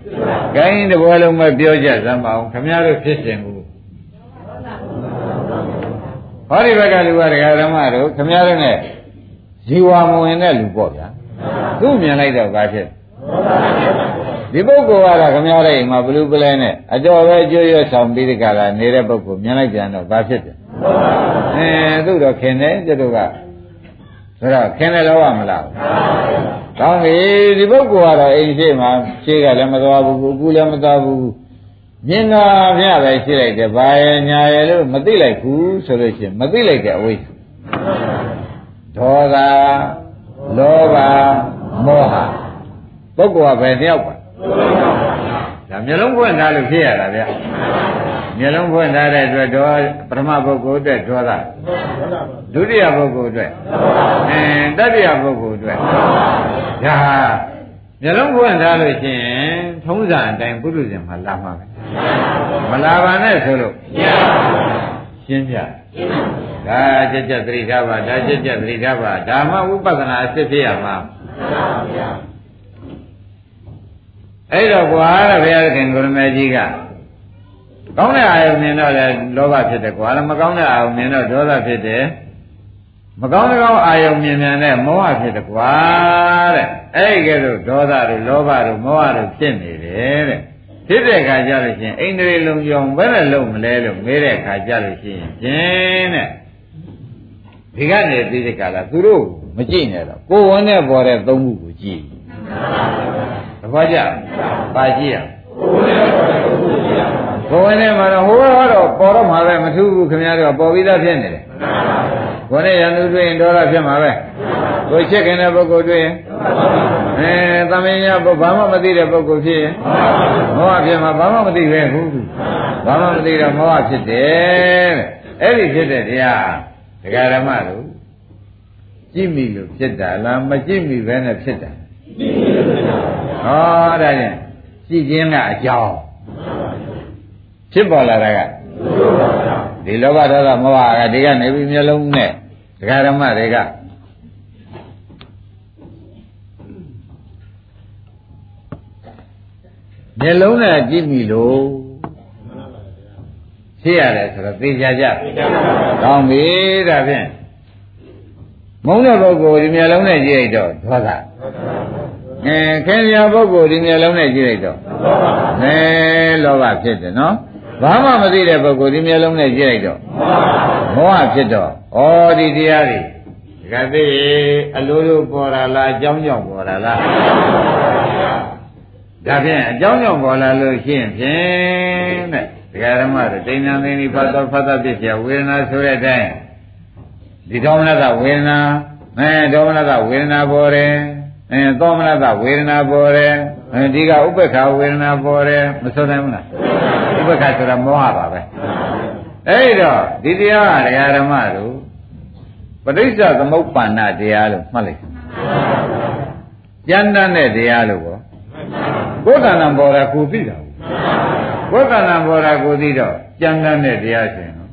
ဂိုင်းတဘောလုံးပဲပြောကြစမ်းပါအောင်ခင်ဗျားတို့ဖြစ်ရှင်ဘူးဟောဒီဘက်ကလူကဒကာဓမ္မတို့ခင်ဗျားတို့ ਨੇ ဇီဝမဝင်တဲ့လူပေါ့ဗျာသူ့မြင်လိုက်တော့ဘာဖြစ်ဒီပုဂ္ဂိုလ်ကတော့ခမရတဲ့အိမ်မှာဘလူးပလဲနဲ့အတော်ပဲကြွရွဆောင်ပြီးဒီကလာနေတဲ့ပုဂ္ဂိုလ်မြင်လိုက်ပြန်တော့ဘာဖြစ်တယ် အဲသူ့တော့ခင်တယ်ကျတို့ကဆိုတော့ခင်တယ်လို့ရမလားကောင်းပြီဒီပုဂ္ဂိုလ်ကတော့အိမ်ရှိမှာရှိကလည်းမသွားဘူးကူလည်းမသွားဘူးမြင်တာမြပဲရှိလိုက်တယ်ဘာရဲ့ညာရဲ့လို့မသိလိုက်ဘူးဆိုလို့ရှိရင်မသိလိုက်တဲ့အဝိဇ္ဇာဒေါသလောဘမောဟပုဂ္ဂိုလ်ကဘယ်တယောက်ပါဒါမျိုးလုံးဖွင့်ထားလို့ဖြစ်ရတာဗျ မျိုးလုံးဖွင့်ထားတဲ့အတွက်တော့ပထမပုဂ္ဂိုလ်အတွက်ဒေါသဒုတိယပုဂ္ဂိုလ်အတွက်အဲတတိယပုဂ္ဂိုလ်အတွက်ဒါမျိုးလုံးဖွင့်ထားလို့ရှိရင်ထုံးစံအတိုင်းပုရုဇဉ်မှာလာမှာပဲမလာပါနဲ့ဆိုလို့ရှင်းပြဒါကြက်ကြက်သတိထားပါဒါကြက်ကြက်သတိထားပါဒါမှဝိပဿနာအစစ်ဖြစ်ရမှာအဲ့တော့ကွာတဲ့ဘုရားခင်ကိုရမေကြီးက ကောင်းတဲ့အာယုန်မြင်တော့လေလောဘဖြစ်တယ်ကွာမကောင်းတဲ့အာယုန်မြင်တော့ဒေါသဖြစ်တယ်မကောင်းတဲ့ကောင်းအာယုန်မြင်မြန်တဲ့မောဟဖြစ်တယ်ကွာတဲ့အဲ့ဒီကဲတော့ဒေါသတို့လောဘတို့မောဟတို့ဖြစ်နေတယ်တဲ့ဖြစ်တဲ့ခါကျလို့ရှိရင်အိန္ဒြေလုံးကြောင်ဘယ်နဲ့လုံးမလဲလို့မေးတဲ့ခါကျလို့ရှိရင်ကျင်းတဲ့ဒီကနေပြီးတဲ့ကလာသူတို့မကြည့်နဲ့တော့ကိုယ်ဝန်နဲ့ပေါ်တဲ့သုံးခုကိုကြည့်သဘောကျပါကြည့်ရကိုယ်ဝန်နဲ့ မှာတော့ဟိုကတော့ပေါ်တော့မှာပဲမထူးဘူးခင်ဗျားတို့ပေါ်ပြီးသားဖြစ်နေတယ်ကိုယ်နဲ့ရန်သူတွေ့ရင်ဒေါသဖြစ်မှာပဲကိုချစ်ခင်တဲ့ပုဂ္ဂိုလ်တွေ့ရင်အဲသမင်ညာပုဘာမှမသိတဲ့ပုဂ္ဂိုလ်ဖြစ်ရင်မောဟဖြစ်မှာဘာမှမသိပဲဟုတ်ဘာမှမသိတော့မောဟဖြစ်တယ်တဲ့အဲ့ဒီဖြစ်တဲ့တရားဒကာရမတို့ကြည့်မိလို့ဖြစ်တာလားမကြည့်မိပဲနဲ့ဖြစ်တာဟောဒါဖြင့်ကြည့်ခြင်းကအကြောင်း ဖြစ်ပေါ်လာတာကဒီလောဘဒေါသမောဟကဒီကနေပြီးမျိုးလုံးနဲ့ဒကာရမတွေကမျက်လုံးနဲ့ကြည့်မိလို့ဖြစ်ရတယ်ဆိုတော့သိကြကြ။ကောင်းပြီဒါဖြင့်မုန်းတဲ့ပုဂ္ဂိုလ်ဒီမျက်လုံးနဲ့ကြည့်လိုက်တော့ဒေါသ။အဲခင်ဗျာပုဂ္ဂိုလ်ဒီမျက်လုံးနဲ့ကြည့်လိုက်တော့အဲလောဘဖြစ်တယ်နော်။ ဘာမှမသိတဲ့ပုဂ္ဂိုလ်ဒီမျိုးလုံးနဲ့ကြည့်လိုက်တော့မောဟဖြစ်တော့ဩဒီတရားတွေတကယ်သိအလိုလိုပေါ်လာလားအကြောင်းကြောင့်ပေါ်လာလားဒါဖြင့်အကြောင်းကြောင့်ပေါ်လာလို့ရှိရင်ဖြင့်တဲ့တရားဓမ္မတွေတိဏ္ဍသိဏိဖတ်တော်ဖတ်တာဖြစ်ပြဝေဒနာဆိုတဲ့အတိုင်းဒီဒေါမနတဝေဒနာအဲဒေါမနတဝေဒနာပေါ်တယ်အဲသောမနတဝေဒနာပေါ်တယ်ဒီကဥပ္ပခာဝေဒနာပေါ်တယ်မဆိုနိုင်ဘူးလား ပ္ပခာဆိုတာမောဟပါပဲအဲဒီတော့ဒီတရားကဒကာရမတို့ပဋိစ္စသမုပ္ပန္နတရားလို့မှတ်လိုက်ကျမ်းတမ်းတဲ့တရားလို့ပေါ့ကိုယ်တဏ္ဍပေါ်တာကိုသိတာကိုယ်တဏ္ဍပေါ်တာကိုသိတော့ကြံတန်းတဲ့တရားရှင်နော်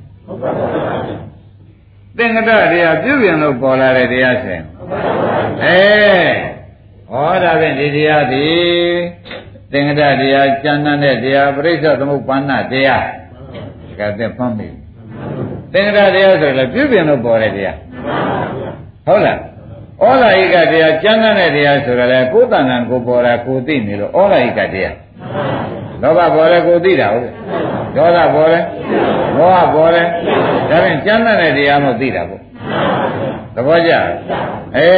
သင်္ကတတရားပြုပြင်လို့ပေါ်လာတဲ့တရားဆင်အဲဟောဒါဖြင့်ဒီတရားဒီ သင်္ကတတရားကျမ်းတဲ့တရားပရိစ္ဆေသမုပ္ပန္နတရားကတဲ့ဖမ်းပြီသင်္ကတတရားဆိုလည်းပြုပြင်လို့ပေါ်တဲ့တရားဟုတ်လားဩလာဟိကတရားကျမ်းတဲ့တရားဆိုရလဲကိုယ်တဏ္ဍာကိုပေါ်တာကိုသိနေလို့ဩလာဟိကတရားလောဘပေါ်လဲကိုသိတာဟုတ်ဒေါသပေါ်လဲမောဟပေါ်လဲဒါဖြင့်ကျမ်းတဲ့တရားမို့သိတာပေါ့သဘောကျအဲ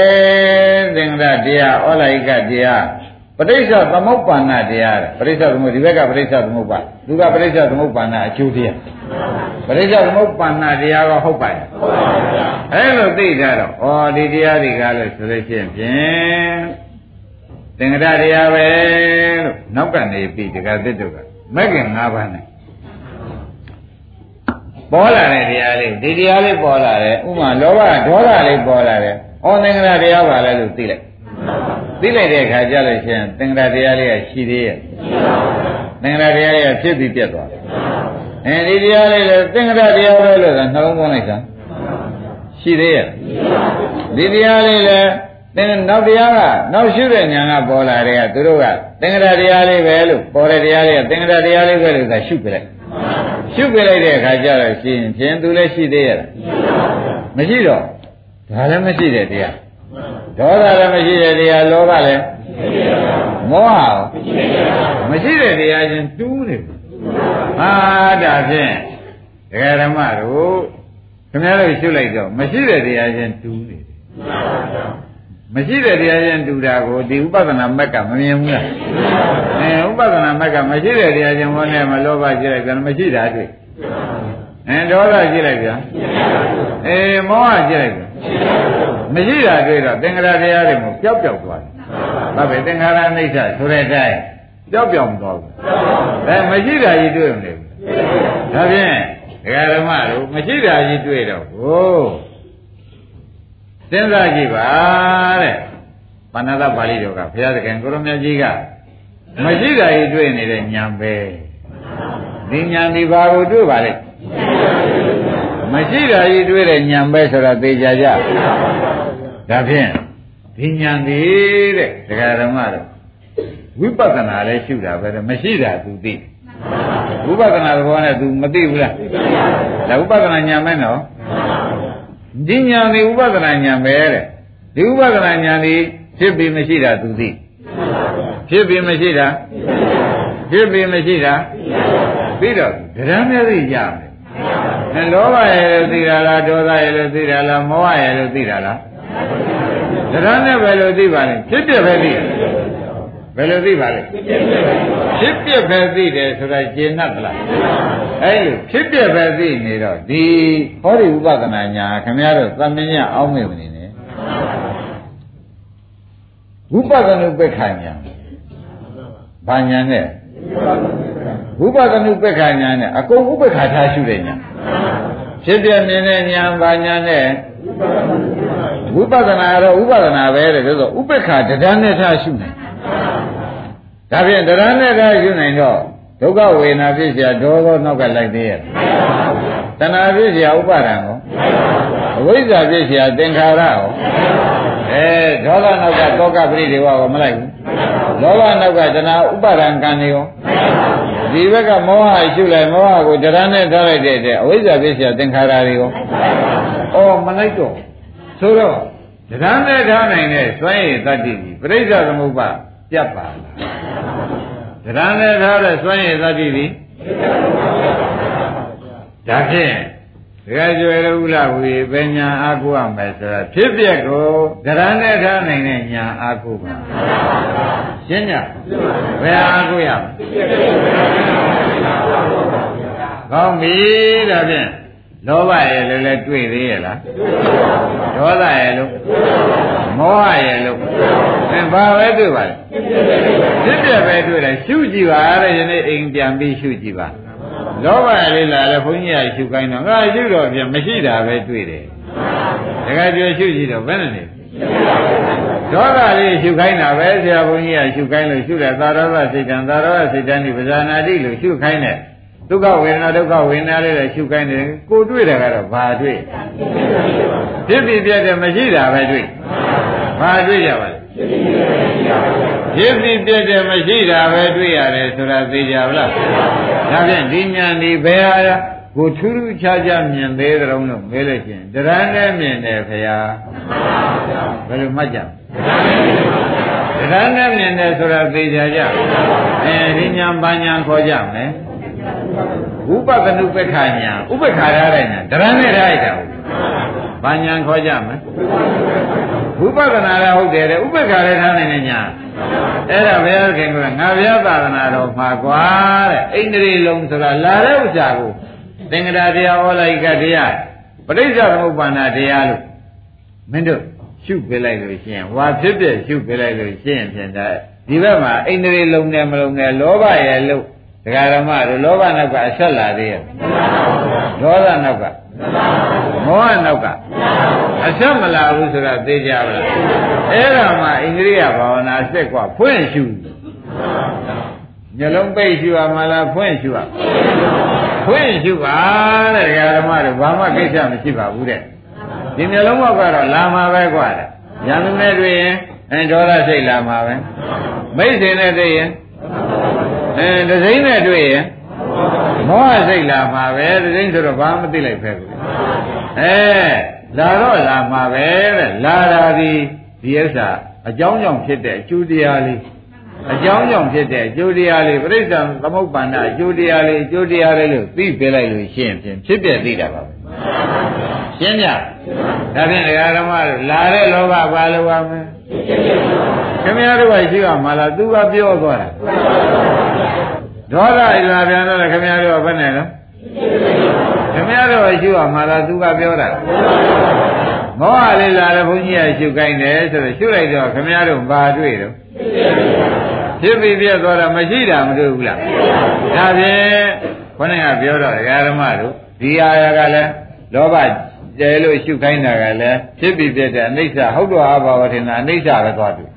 သင်္ကတတရားဩလာဟိကတရား ပဋိစ္စသမုပ္ပါဏတရားပဋိစ္စသမုပ္ဒီဘက်ကပဋိစ္စသမုပ္ပါသူကပဋိစ္စသမုပ္ပါဏအကျိုးတရားပဋိစ္စသမုပ္ပါဏတရားကဟုတ်ပါရဲ့ဟုတ်ပါဗျာအဲ့လိုသိကြတော့ဩဒီတရားတွေကလည်းဆိုလို့ရှိရင်ဖြင့်သင်္ကတတရားပဲလို့နောက်ကနေပြီးတက္ကသစ်တို့ကမဂ္ဂင်၅ပါးနဲ့ပေါ်လာတဲ့တရားလေးဒီတရားလေးပေါ်လာတယ်ဥမာလောဘဒေါသလေးပေါ်လာတယ်ဩသင်္ကတတရားပါလဲလို့သိလိုက် သိလိုက်တဲ့အခါကျလို့ရှိရင်သင်္ကတတရားလေးကရှိသေးရဲ့သင်္ကတတရားလေးကဖြစ်ပြီးပြတ်သွားတယ်အဲဒီတရားလေးလည်းသင်္ကတတရားပဲလို့သာနှလုံးသွင်းလိုက်တာရှိသေးရဲ့ဒီတရားလေးလည်းသင်နောက်တရားကနောက်ရှုတဲ့ညာကပေါ်လာတဲ့ကသူတို့ကသင်္ကတတရားလေးပဲလို့ပေါ်တဲ့တရားလေးကသင်္ကတတရားလေးပဲလို့သာရှုပြလိုက်ရှုပြလိုက်တဲ့အခါကျတော့ရှင်ဖြင့်သူလည်းရှိသေးရဲ့မရှိတော့ဒါလည်းမရှိတဲ့တရား ဒေါသလည်းမရှိတဲ့တရားလောဘလည်းမောဟရောမရှိတဲ့တရားချင်းတူးနေဟာဒါဖြင့်ဒကာဓမ္မတို့ခင်ဗျားတို့ရှုလိုက်တော့မရှိတဲ့တရားချင်းတူးနေတယ်မရှိတဲ့တရားချင်းတူတာကိုဒီဥပဒနာမက်ကမမြင်ဘူးလားအဲဥပဒနာမက်ကမရှိတဲ့တရားချင်းဝန်းနဲ့မလောဘကြည့်လိုက်ပြန်မရှိတာတွေ့အဲဒေါသကြည့်လိုက်ပြန်အေးမောဟကြည့်လိုက်ပြန် မရှိတာတွေ့တော့သင်္ခါရတရားတွေမို့ပျောက်ပျောက်သွားတယ်။ဘာပဲသင်္ခါရအိဋ္ဌဆိုတဲ့အတိုင်းပျောက်ပျောက်မသွားဘူး။ဒါမရှိတာကြီးတွေ့မနေဘူး။ဒါဖြင့်ဒကာဓမ္မတို့မရှိတာကြီးတွေ့တော့ဟိုစဉ်းစားကြည့်ပါတဲ့။ပဏ္ဏသပါဠိတော်ကဘုရားသခင်ကိုရမကြီးကမရှိတာကြီးတွေ့နေတဲ့ညာပဲ။ဒီညာဒီဘာကိုတွေ့ပါလဲ။ မရှိတာကြီးတွေ့တဲ့ညာပဲဆိုတာသိကြကြဒါဖြင့်ဒီညာသေးတဲ့ဒကာဓမ္မတို့ဝိပဿနာလည်းရှုတာပဲမရှိတာသူသိဝိပဿနာသဘောနဲ့သူမသိဘူးလားဒါဝိပဿနာညာမဲနော်ဒီညာဒီဝိပဿနာညာပဲတဲ့ဒီဝိပဿနာညာဒီဖြစ်ပြီးမရှိတာသူသိဖြစ်ပြီးမရှိတာဖြစ်ပြီးမရှိတာသိတော့ဒရမ်းမျက်စိရမယ် အဲလောဘရဲ့လို့သိတာလားဒေါသရဲ့လို့သိတာလားမောဟရဲ့လို့သိတာလားတရားနဲ့ဘယ်လိုသိပါလဲဖြစ်ပြပဲသိဘယ်လိုသိပါလဲဖြစ်ပြပဲသိတယ်ဆိုတာကျင့်납လားအဲ့လိုဖြစ်ပြပဲသိနေတော့ဒီဟောဒီဥပဒနာညာခင်ဗျားတို့သမဉ္ဇအောင်းမေမနေနဲ့ဝိပဿနာပိက္ခာညာဘာညာနဲ့ဝိပဿနာပိက္ခာညာနဲ့အကုန်ဥပ္ပခါထားရှုတဲ့ညာ ဖြစ်ပြမြင်တဲ့ညာဘာညာနဲ့ဝိပဿနာတော့ဥပဒနာပဲတဲ့ဆိုတော့ဥပ္ပခါတရားနဲ့ထားရှုနိုင်ဒါဖြင့်တရားနဲ့ထားရှုနိုင်တော့ဒုက္ခဝေဒနာဖြစ်เสียဒေါသောနောက်ကလိုက်သေးရဲ့တဏှာဖြစ်เสียဥပါဒံကိုအဝိဇ္ဇာဖြစ်เสียသင်္ခါရကိုအဲဒေါသနောက်ကတောကပရိဒေဝကိုမလိုက်ဘူးလောဘနောက်ကတဏှာဥပါဒံကံနေရော ဒီဘက်ကမောဟရှုလိုက်မောဟကိုတရားနဲ့ထားလိုက်တဲ့တည်းအဝိဇ္ဇာပြည့်စရာသင်္ခါရတွေရောအော်မလိုက်တော့ဆိုတော့တရားနဲ့ထားနိုင်တဲ့စွန့်ရည်တတ္တိကြီးပြိဿသမုပ္ပါပြတ်ပါလားတရားနဲ့ထားတဲ့စွန့်ရည်တတ္တိကြီးဒါဖြင့် ဒကာကျွယ်ရဥလဝေပညာအာကုရမယ်ဆိုတာဖြစ်ပျက်ကိုတရားနဲ့ထားနိုင်တဲ့ညာအာကုပါရှင်းညဘယ်အာကုရကောင်းပြီဒါဖြင့်လောဘရဲ့လည်းလည်းတွေ့သေးရဲ့လားဒေါသရဲ့လို့မောဟရဲ့လို့အဲဘာပဲတွေ့ပါလဲဖြစ်ပြပဲတွေ့တယ်ရှုကြည့်ပါတဲ့ယနေ့အိမ်ပြန်ပြီးရှုကြည့်ပါ လောဘလေးလာလဲဘုန်းကြီးကရှုခိုင်းတော့ငါရှုတော့ပြန်မရှိတာပဲတွေ့တယ်တခါကျွရှုကြည့်တော့ဘယ်နဲ့နေဒေါသလေးရှုခိုင်းတာပဲဆရာဘုန်းကြီးကရှုခိုင်းလို့ရှုတယ်သာရဝစိတ်တံသာရဝစိတ်တံဒီပဇာနာတိလို့ရှုခိုင်းတယ်ဒုက္ခဝေဒနာဒုက္ခဝေဒနာလေးလည်းရှုခိုင်းတယ်ကိုတွေ့တယ်ကတော့ဘာတွေ့ဖြစ်ပြီးပြတဲ့မရှိတာပဲတွေ့ဘာတွေ့ကြပါလဲဖြစ်ပြီးပြတဲ့မရှိတာပဲတွေ့ရတယ်ဆိုတာသိကြပါလား ဒါဖြင့်ဒီဉာဏ်ဒီဘယ်ဟာကိုထူးထူးခြားခြားမြင်သေးတယ်လို့မေးလို့ရှိရင်တရဏနဲ့မြင်တယ်ဖရာဘယ်လိုမှတ်ကြတရဏနဲ့မြင်တယ်ဆိုတာသိကြကြအဲဒီညာဘာညာခေါ်ကြမယ်ဥပဒနုပက္ခညာဥပ္ပခါရတဲ့ညာတရဏနဲ့ထားလိုက်တာဘာညာခေါ်ကြမယ် ဝိပဿနာလည်းဟုတ်တယ်တဲ့ဥပ္ပခါလည်းထားနိုင်တယ်ညာအဲ့ဒါဘုရားခင်ကငါဘုရားသာသနာတော်မှာကွာတဲ့အိန္ဒြေလုံးဆိုတာလာတဲ့ဥစ္စာကိုသင်္ကရာတရားဩလိုက်ကတရားပဋိစ္စသမုပ္ပါဒတရားလို့မင်းတို့ရှုပြလိုက်လို့ရှိရင်ဝါဖြစ်ဖြစ်ရှုပြလိုက်လို့ရှိရင်ဖြင့်ဒါဒီဘက်မှာအိန္ဒြေလုံးနဲ့မလုံးနဲ့လောဘရဲ့လို့ဒကာရမတို့လောဘနောက်ကအဆက်လာသေးရဲ့ဒေါသနောက်က မောဟနောက်ကအဆက်မလာဘူးဆိုတာသိကြပါလားအဲ့ဒါမှအိန္ဒြိယဘာဝနာစက်ကဖွင့်ရှုညလုံးပိတ်ရှုရမလားဖွင့်ရှုရဖွင့်ရှုပါတဲ့ဓမ္မတို့ဘာမှကိစ္စမရှိပါဘူးတဲ့ဒီညလုံးဘောက်ကတော့လာမှာပဲกว่าတဲ့ရန်သူနဲ့တွေ့ရင်အဲဒေါသစိတ်လာမှာပဲမိတ်ဆွေနဲ့တွေ့ရင်အဲဒစိမ့်နဲ့တွေ့ရင် မောဟစိတ်လာမှာပဲဒစိမ့်ဆိုတော့ဘာမှမသိလိုက်ပဲကူအဲလာတော့လာမှာပဲတဲ့လာတာဒီဒီဥစ္စာအကြောင်းကြောင့်ဖြစ်တဲ့အကျိုးတရားလေးအကြောင်းကြောင့်ဖြစ်တဲ့အကျိုးတရားလေးပြိဿံသမုပ္ပန္နအကျိုးတရားလေးအကျိုးတရားလေးလို့သိပြလိုက်လို့ရှင်းဖြင့်ဖြစ်ပြသိတာပါပဲရှင်းကြဒါဖြင့်ဒကာဓမ္မတို့လာတဲ့လောဘဘာလို့ပါမလဲခင်ဗျားတို့ကရှိကမှလားသူကပြောသွားတာ ဒေါသဣလာပြန်တော့ခင်ဗျားတို့ကဘယ်နဲ့လဲခင်ဗျားတို့ရှိကမှလားသူကပြောတာမောဟလေးလာတယ်ဘုန်းကြီးကရှုခိုင်းတယ်ဆိုတော့ရှုလိုက်တော့ခင်ဗျားတို့ဘာတွေ့တော့ဖြစ်ပြီးပြတ်သွားတာမရှိတာမတွေ့ဘူးလားဒါဖြင့်ခொနကပြောတော့ဒကာဓမ္မတို့ဒီအာရကလည်းလောဘ ကျဲလို့ရှုခိုင်းတာကလည်းဖြစ်ပြီးပြတဲ့အနိစ္စဟုတ်တော်အဘာဝထင်တာအနိစ္စပဲသွားတွေ့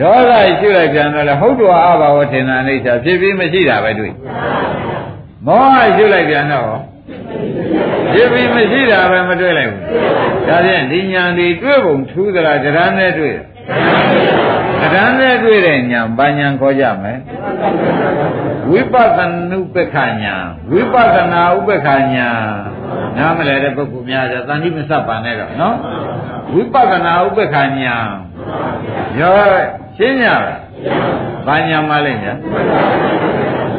ဒေါသရှုလိုက်ပြန်တော့လေဟုတ်တော်အဘာဝထင်တာအနိစ္စဖြစ်ပြီးမရှိတာပဲတွေ့မောဟရှုလိုက်ပြန်တော့ဖြစ်ပြီးမရှိတာပဲမတွေ့လိုက်ဘူးဒါဖြင့်ဒီညာဒီတွေ့ပုံထူးသလားတရားနဲ့တွေ့တရားနဲ့တွေ့တဲ့ညာဘာညာခေါ်ကြမယ် ဝိပဿနုပ္ပခညာဝိပဿနာဥပ္ပခညာနားမလဲတဲ့ပုဂ္ဂိုလ်များတယ်တန်တိမစပ်ပါနဲ့တော့နော်ဝိပဿနာဥပ္ပခညာရောရှင်းကြလားဘာညာမလဲညာ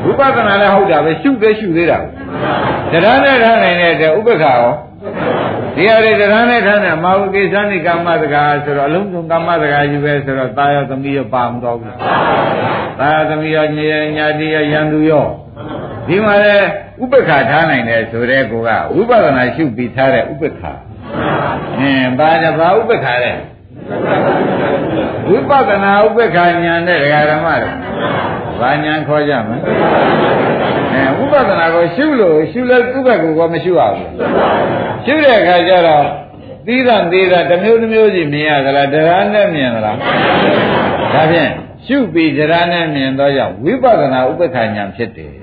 ဝိပဿနာလည်းဟုတ်တာပဲရှုသေးရှုသေးတာတရားနဲ့ထားနိုင်တဲ့ဥပ္ပခရော ဒီဟာတွေတရားနဲ့ထားတဲ့မာဝကိသနိကမ္မတကာဆိုတော့အလုံးစုံကမ္မတကာကြီးပဲဆိုတော့တာယောသမီးရောပါမတော်ဘူးတာယောသမီးရောညညာတိရောယန္တုရောဒီမှာလေဥပ္ပခါထားနိုင်တယ်ဆိုတဲ့ကောကဝိပဿနာရှုပြီးထားတဲ့ဥပ္ပခါအင်းဘာလဲဘာဥပ္ပခါလဲ ဝိပဿနာဥပ္ပခါညာနဲ့ဒကာဓမ္မတို့ဘာညာခေါ်ကြမလဲအဲဥပဒနာကိုရှုလို့ရှုလဲဥပ္ပကူကမရှုရဘူးရှုတဲ့အခါကျတော့သီးသန့်သေးတာတစ်မျိုးတစ်မျိုးစီမြင်ရသလားတရားနဲ့မြင်သလားဒါဖြင့်ရှုပြီးတရားနဲ့မြင်တော့ကြောင့်ဝိပဿနာဥပ္ပခာညာဖြစ်တယ်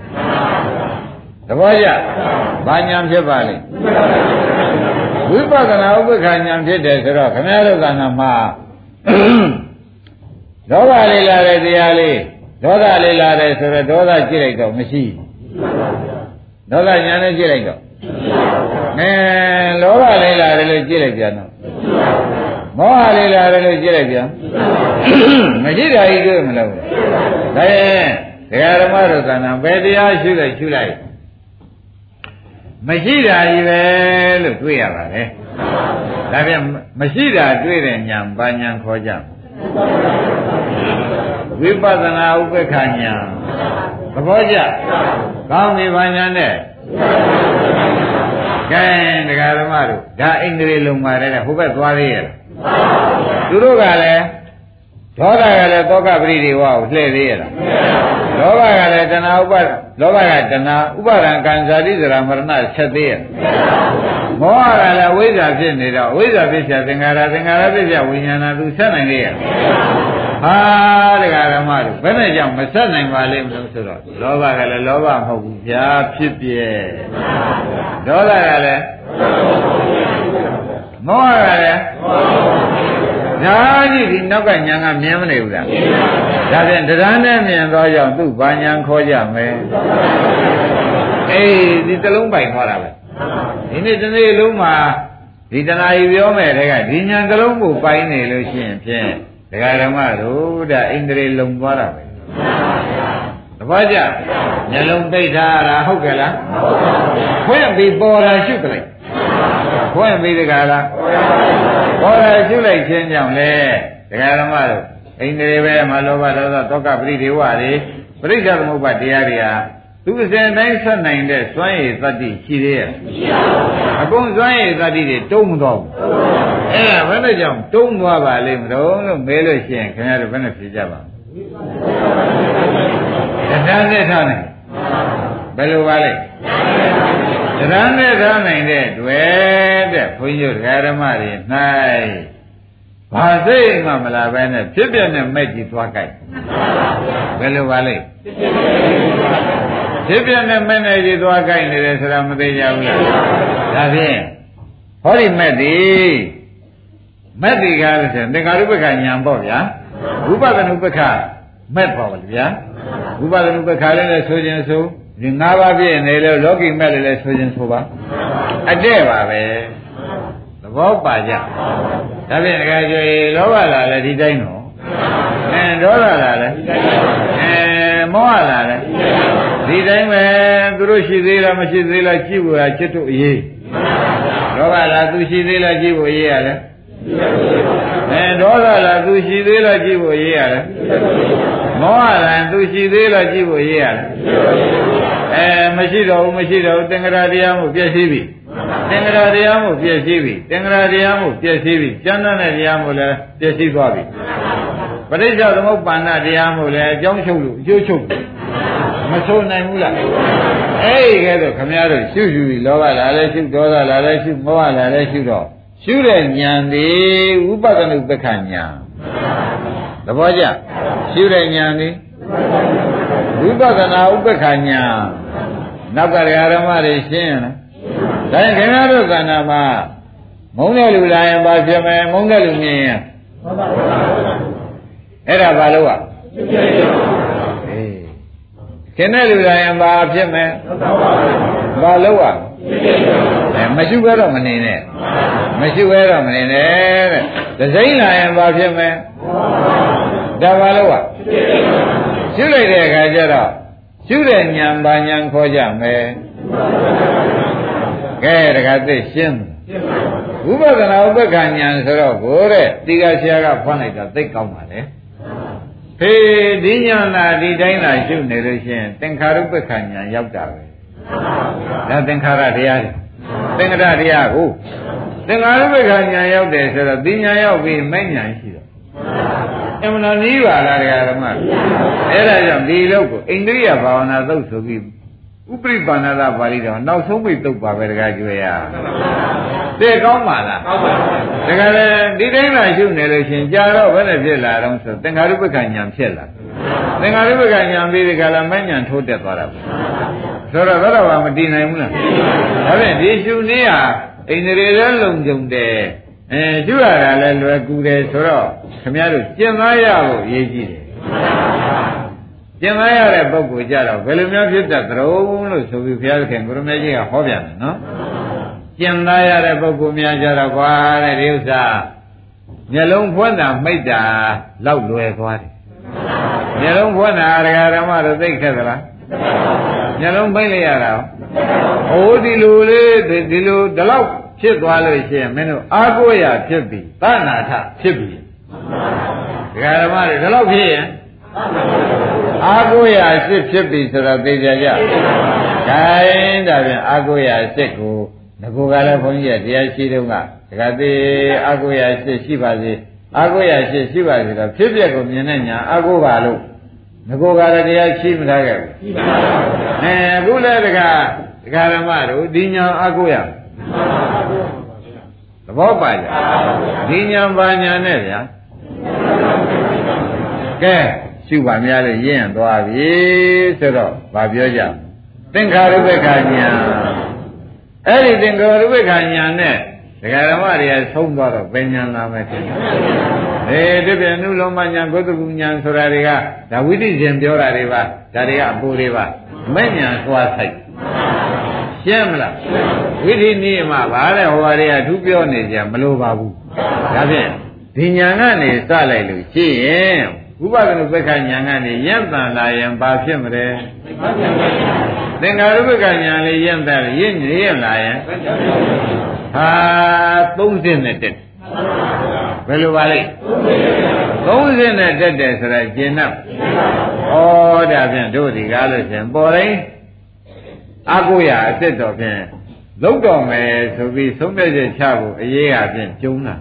သဘောကျဘာညာဖြစ်ပါလိမ့် ဝိပဿနာဥပ္ပခာညာဖြစ်တယ်ဆိုတော့ခမည်းတော်ကနာမှာလောဘလေးလာတဲ့တရားလေးဒေါသလေးလာတယ်ဆိုတော့ဒေါသကြည့်လိုက်တော့မရှိဒေါသညာနဲ့ကြည့်လိုက်တော့အဲလောဘလေးလာတယ်လို့ကြည့်လိုက်ပြန်တော့မောဟလေးလာတယ်လို့ကြည့်လိုက်ပြန်မရှိတာကြီးတွေ့မလို့ဒါရင်ဒကာဓမ္မတို့ကဏ္ဍဘယ်တရားရှုလိုက်ရှုလိုက် မရှိတာကြီးပဲလို့တွေ့ရပါတယ်ဒါပြန်မရှိတာတွေ့တဲ့ညာဘာညာခေါ်ကြဝိပဿနာဥပ္ပခာညာသဘောကျကောင်းပြီဘာညာနဲ့ကဲဒကာဓမ္မတို့ဒါအိန္ဒြေလုံးပါတယ်ဟိုဘက်သွားသေးရဲ့သူတို့ကလည်း ဒေါသကလည်းသောကပရိဒီဝကိုလှည့်သေးရဲ့လားလောဘကလည်းတဏှာဥပလောဘကတဏှာဥပါဒံကံဇာတိဇရာမရဏဆက်သေးရဲ့မောဟကလည်းဝိဇ္ဇာဖြစ်နေတော့ဝိဇ္ဇာဖြစ်ချာသင်္ခါရသင်္ခါရဖြစ်ချာဝိညာဏသူဆက်နိုင်လေရဲ့ဟာတရားဓမ္မတို့ဘယ်နဲ့ကြောင့်မဆက်နိုင်ပါလိမ့်မလို့ဆိုတော့လောဘကလည်းလောဘမဟုတ်ဘူးဗျာဖြစ်ပြဲဒေါသကလည်းမောဟကလည်း ဒါကြီးဒီနောက်ကညာကမြင်မနေဘူးလားဒါဖြင့်တရားနဲ့မြင်သောကြောင့်သူ့ဘာညာခေါ်ကြမယ်အေးဒီတလုံးပိုင်သွားတာပဲဒီနေ့ဒီနေ့လုံးမှာဒီတဏှာကြီးပြောမယ်တဲ့ကဒီညာတလုံးကိုပိုင်နေလို့ရှိရင်ဖြင့်ဒကာဓမ္မတို့ဒါအိန္ဒြေလုံသွားတာပဲတပည့်ကြမျက်လုံးပိတ်ထားတာဟုတ်ကဲ့လားခွင့်ပြီးပေါ်တာရှုပ်ကြလိုက် ခွင့်ပြီးတကားလားပေါ်တာရှုလိုက်ခြင်းကြောင့်လေဒကာဓမ္မတို့အိန္ဒြေပဲမလောဘဒေါသတောကပရိဒေဝတွေပရိစ္ဆေသမုပ္ပါတရားတွေဟာသူအစဉ်တိုင်းဆက်နိုင်တဲ့စွမ်းရည်သတ္တိရှိသေးရဲ့မရှိပါဘူးအကုန်စွမ်းရည်သတ္တိတွေတုံးမတော့ဘူးအဲ့ဒါဘယ်နဲ့ကြောင့်တုံးသွားပါလိမ့်မလို့လို့မေးလို့ရှိရင်ခင်ဗျားတို့ဘယ်နဲ့ဖြေကြပါ့မလဲတရားနဲ့ထားနိုင်ဘယ်လိုပါလဲ တရားနဲ့ထားနိုင်တဲ့တွေ့တဲ့ဘုန်းကြီးတို့ဓမ္မတွေ၌ဘာစိတ်မှမလာပဲနဲ့ဖြစ်ပြနဲ့မဲ့ကြည့်သွားကြိုက်ဘယ်လိုပါလဲဖြစ်ပြနဲ့မဲ့နဲ့ကြည့်သွားကြိုက်နေတယ်ဆိုတာမသိကြဘူးလားဒါဖြင့်ဟောဒီမဲ့ဒီမဲ့ဒီကားလို့ဆိုရင်သင်္ခါရုပ္ပခညာပေါ့ဗျာဝိပဿနာဥပ္ပခမဲ့ပေါ့ဗျာဝိပဿနာဥပ္ပခလည်းလည်းဆိုခြင်းဆို ဒီ၅ပါးပြည့်နေလို့လောကီမဲ့လည်းလည်းဆိုခြင်းဆိုပါအတဲ့ပါပဲသဘောပါကြဒါဖြင့်တကယ်ကြွေလောဘလာလည်းဒီတိုင်းတော့အဲဒေါသလာလည်းအဲမောဟလာလည်းဒီတိုင်းပဲသူတို့ရှိသေးလားမရှိသေးလားကြည့်ဖို့ရချစ်တို့အရေးလောဘလာသူရှိသေးလားကြည့်ဖို့အရေးရတယ်အဲဒေါသလာသူရှိသေးလားကြည့်ဖို့အရေးရတယ်မောဟလာသူရှိသေးလားကြည့်ဖို့အရေးရတယ် အဲမရှိတော့ဘူးမရှိတော့ဘူးသင်္ကရာတရားမှုပြည့်စည်ပြီသင်္ကရာတရားမှုပြည့်စည်ပြီသင်္ကရာတရားမှုပြည့်စည်ပြီကျမ်းတဲ့တရားမှုလည်းပြည့်စည်သွားပြီပရိစ္ဆေသမုပ္ပန္နတရားမှုလည်းအကြောင်းချုပ်လို့အကျိုးချုပ်မဆိုးနိုင်ဘူးလားအဲ့ဒီကဲတော့ခမည်းတော်ရှုရှုပြီးလောဘလာလဲရှုဒေါသလာလဲရှုမောဟလာလဲရှုတော့ရှုတဲ့ဉာဏ်ဒီဥပဒနုပ္ပခဉာဏ်သဘောကျရှုတဲ့ဉာဏ်ဒီ ဝိပဿနာဥပ္ပခဉာဏ်နောက်ကရဓမ္မတွေရှင်းလားဒါရင်ခင်ဗျားတို့ကဏ္ဍမှာမုန်းတဲ့လူလာရင်ဘာဖြစ်မလဲမုန်းတဲ့လူမြင်ရင်အဲ့ဒါဘာလို့อ่ะအေးခင်တဲ့လူလာရင်ဘာဖြစ်မလဲဘာလို့อ่ะအဲမရှိဘဲတော့မနေနဲ့မရှိဘဲတော့မနေနဲ့တဲ့ဒစိမ့်လာရင်ဘာဖြစ်မလဲဒါဘာလို့อ่ะ ရှုလိုက်တဲ့အခါကျတော့ရှုတဲ့ဉာဏ်ပါဉာဏ်ခေါ်ကြမယ်ကဲတခါသိရှင်းဝိပဿနာဥပ္ပခဉာဏ်ဆိုတော့ကိုတဲ့တိကဆရာကဖွင့်လိုက်တာသိကောင်းပါလေဟေးဒီညာနာဒီတိုင်းလာရှုနေလို့ရှိရင်သင်္ခါရုပ္ပခဉာဏ်ရောက်တာပဲဒါသင်္ခါရတရားတွေသင်္ခါရတရားကိုသင်္ခါရုပ္ပခဉာဏ်ရောက်တယ်ဆိုတော့ဒီညာရောက်ပြီးမဲ့ညာရှိတော့ အမှန်တော်ကြီးပါလားတရားဓမ္မအဲ့ဒါကြောင့်ဒီလောက်ကိုအိန္ဒိယဘာဝနာသုတ်ဆိုပြီးဥပရိပါဏာပါဠိတော်နောက်ဆုံးပိတ်သုတ်ပါပဲတကားကျွေးရတဲ့ကောင်းပါလားကောင်းပါဘူးတကယ်လေဒီတိုင်းလာရှုနေလို့ရှင်ကြာတော့ဘယ်နဲ့ဖြစ်လာတော့ဆိုသင်္ခါရုပ္ပကညာဖြစ်လာသင်္ခါရုပ္ပကညာပြီးဒီကလာမညာထိုးတက်သွားတာပဲဆိုတော့တော့ဘာမတည်နိုင်ဘူးလားဒါဖြင့်ဒီရှုနည်းဟာအိန္ဒြေလည်းလုံကြုံတယ် အဲရှုရတာလည်းလွယ်ကူတယ်ဆိုတော့ခင်ဗျားတို့ကျင့်သားရဖို့အရေးကြီးတယ်ကျင့်သားရတဲ့ပုဂ္ဂိုလ်ကြတော့ဘယ်လိုများဖြစ်တတ်သလဲလို့ဆိုပြီးဘုရားခင်ကိုရမေကြီးကဟောပြန်တယ်နော်ကျင့်သားရတဲ့ပုဂ္ဂိုလ်များကြတော့ကွာတဲ့ဒီဥစ္စာမျက်လုံးဖွင့်တာမိတ်တာလောက်လွယ်သွားတယ်မျက်လုံးဖွင့်တာဒကာဓမ္မတို့သိခက်သလားမျက်လုံးပိတ်လိုက်ရတာဟိုဒီလိုလေးဒီလိုဒီလောက် ဖြစ်သွားလို့ရှိရင်မင်းတို့အာကိုရဖြစ်ပြီသနာထဖြစ်ပြီဒကာဓမ္မတွေဒီလောက်ဖြစ်ရင်အာကိုရအစ်ဖြစ်ပြီဆိုတော့သိကြကြ။ဒါရင်ဒါပြန်အာကိုရအစ်ကိုငကိုကလည်းဘုန်းကြီးကတရားရှိတုန်းကဒကာသေးအာကိုရအစ်ရှိပါစေအာကိုရအစ်ရှိပါစေတော့ဖြစ်ပျက်ကိုမြင်တဲ့ညာအာကိုပါလို့ငကိုကလည်းတရားရှိမထားခဲ့ဘူး။ရှိပါပါဘုရား။အဲအခုလည်းဒကာဒကာဓမ္မတို့ဒီညာအာကိုရသ ဘောပါကြ။ဒီညာပါညာနဲ့ဗျာ။ဟကဲရှုပါများလို့ရင့်သွားပြီဆိုတော့ဗာပြောကြသင်္ခါရုပ္ပခာညာအဲ့ဒီသင်္ခါရုပ္ပခာညာနဲ့ဒကာဓမ္မတွေကဆုံးသွားတော့ပညာလာမယ်ထင်တယ်အေးဒီပြန်နုလုံးမညာဂုတ္တကုညာဆိုတာတွေကဒါဝိသိရှင်ပြောတာတွေပါဒါတွေကအပူတွေပါမဲ့ညာသွားဆိုင် ရှင်းမလားဝိသိနိမဗါတဲ့ဟိုဟာတွေကသူပြောနေကြမလိုပါဘူးဒါဖြင့်ဒီညာကနေစလိုက်လို့ရှိရင်ဥပဒနုပက္ခညာကနေယံ့တန်လာရင်ဘာဖြစ်မလဲသင်္ခါရုပ္ပကညာလေးယံ့တန်ရင့်ရင့်လာရင်ဟာ30နဲ့တက်ဘယ်လိုပါလိမ့်30နဲ့တက်တယ်ဆိုတာကျင်납ဩဒါဖြင့်တို့ဒီကားလို့ရှင်ပေါ်တိုင်း အကုရအစ်စ်တော်ဖြင့်လုံးတော်မယ်ဆိုပြီးသုံးပြချက်ချဖို့အရေးအချင်းကျုံးတာ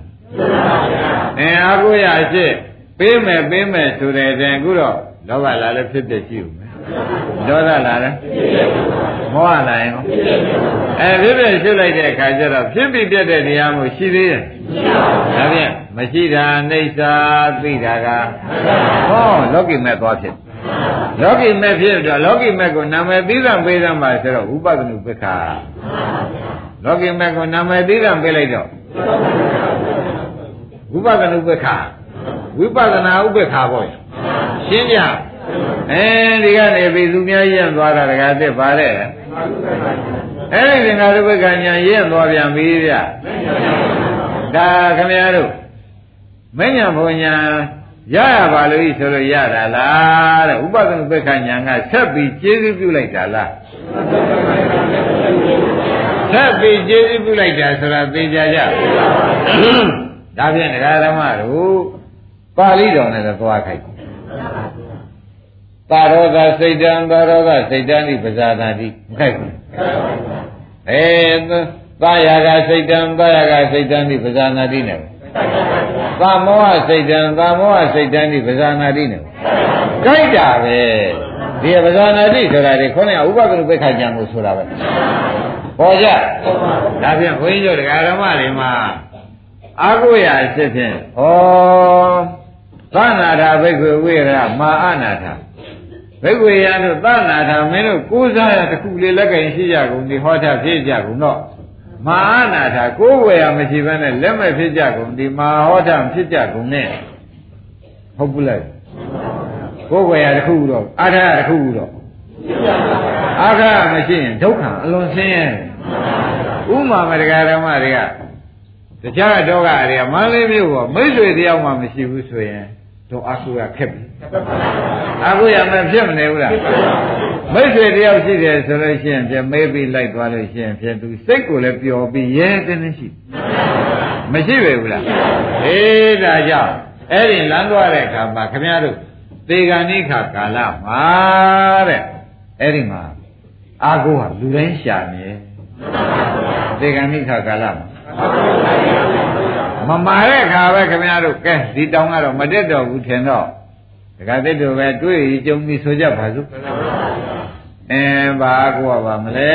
အင်းအကုရအစ်စ်ပေးမယ်ပေးမယ်ဆိုတဲ့တည်းအခုတော့လောဘလာလည်းဖြစ်ဖြစ်ရှိဦးမယ်ဒေါသလာလည်းမောဟလာရင်အဲဖြစ်ဖြစ်ရှုလိုက်တဲ့အခါကျတော့ဖြစ်ပြီးပြတ်တဲ့တရားမျိုးရှိသေးရဲ့ဒါဖြင့်မရှိတာအိဋ္ဌာသိတာကဟောလောကီမဲ့သွားဖြစ် လောကီမဲ့ဖြစ်တော့လောကီမဲ့ကိုနာမည်သီးသန့်ပေးသမ်းပါဆိုတော့ဥပဒနုပ္ပခာလောကီမဲ့ကိုနာမည်သီးသန့်ပေးလိုက်တော့ဥပဒနုပ္ပခာဝိပဿနာဥပ္ပခါပေါ့ရှင်းကြအဲဒီကနေပြီသူများရင့်သွားတာတကားသက်ပါတဲ့အဲဒီသင်္ဃာရုပ္ပကညာရင့်သွားပြန်ပြီဗျဒါခမရတို့မညာဘုံညာ ရရပါလို့ဤဆိုလို့ရတာလားတဲ့ဥပဒနာပက္ခညာကဆက်ပြီးကျေးဇူးပြုလိုက်တာလားဆက်ပြီးကျေးဇူးပြုလိုက်တာဆိုတာသိကြကြဒါဖြင့်ဒကာဓမ္မတို့ပါဠိတော်နဲ့တော့သွားခိုက်သာရောဂစိတ်တံသာရောဂစိတ်တံဤပဇာနာတိမခိုက်ဘူးအဲသာယာကစိတ်တံသာယာကစိတ်တံဤပဇာနာတိနဲ့ သာမောဟစိတ်တံသာမောဟစိတ်တံဤပဇာနာတိနဲ့ကြိုက်တာပဲဒီပဇာနာတိဆိုတာဒီခေါင်းကဥပကရုပ္ပခကြံမှုဆိုတာပဲပေါ်ကြဒါဖြင့်ဘုန်းကြီးတို့တရားဓမ္မတွေမှာအာကိုရအဖြစ်ဖြင့်ဩသနာထာဘိက္ခွေဝိရမာအနာထာဘိက္ခွေရတို့သနာထာမင်းတို့ကိုးစားရတခုလေးလက်ကင်ရှိကြကုန်ဒီဟောတာဖြစ်ကြကုန်တော့ မာအနာထာကိုးဝယ်ရမရှိဘဲနဲ့လက်မဲ့ဖြစ်ကြကုန်ဒီမာဟောတာဖြစ်ကြကုန်နဲ့ဟုတ်ဘူးလားကိုးဝယ်ရတခုတော့အာထာတခုတော့အာထာမရှိရင်ဒုက္ခအလွန်ဆင်းရဲဥမာမတရားဓမ္မတွေကတခြားတော့ကတွေကမန္တလေးမြို့ကမိတ်ဆွေတယောက်မှမရှိဘူးဆိုရင် တော့အာဟုရခက်ပြီအာဟုရမဖြစ်မနေဘူးလားမိတ်ဆွေတယောက်ရှိတယ်ဆိုလို့ရှိရင်ပြမေးပြီးလိုက်သွားလို့ရှိရင်ဖြင့်သူစိတ်ကိုလည်းပျော်ပြီးရဲတင်းတင်းရှိမရှိပဲဘူးလားအေးဒါကြောင့်အဲ့ဒီလမ်းသွားတဲ့အခါမှာခမည်းတော်သေဂာနိခါကာလမှာတဲ့အဲ့ဒီမှာအာဟုဟာလူတိုင်းရှာနေသေဂာနိခါကာလမှာ မမာတဲ့ခါပဲခင်ဗျားတို့ကဲဒီတောင်ကတော့မတက်တော့ဘူးထင်တော့ဒကာသစ်တို့ပဲတွေ့ရကြုံပြီးဆိုကြပါစို့အဲဘာကိုပါမလဲ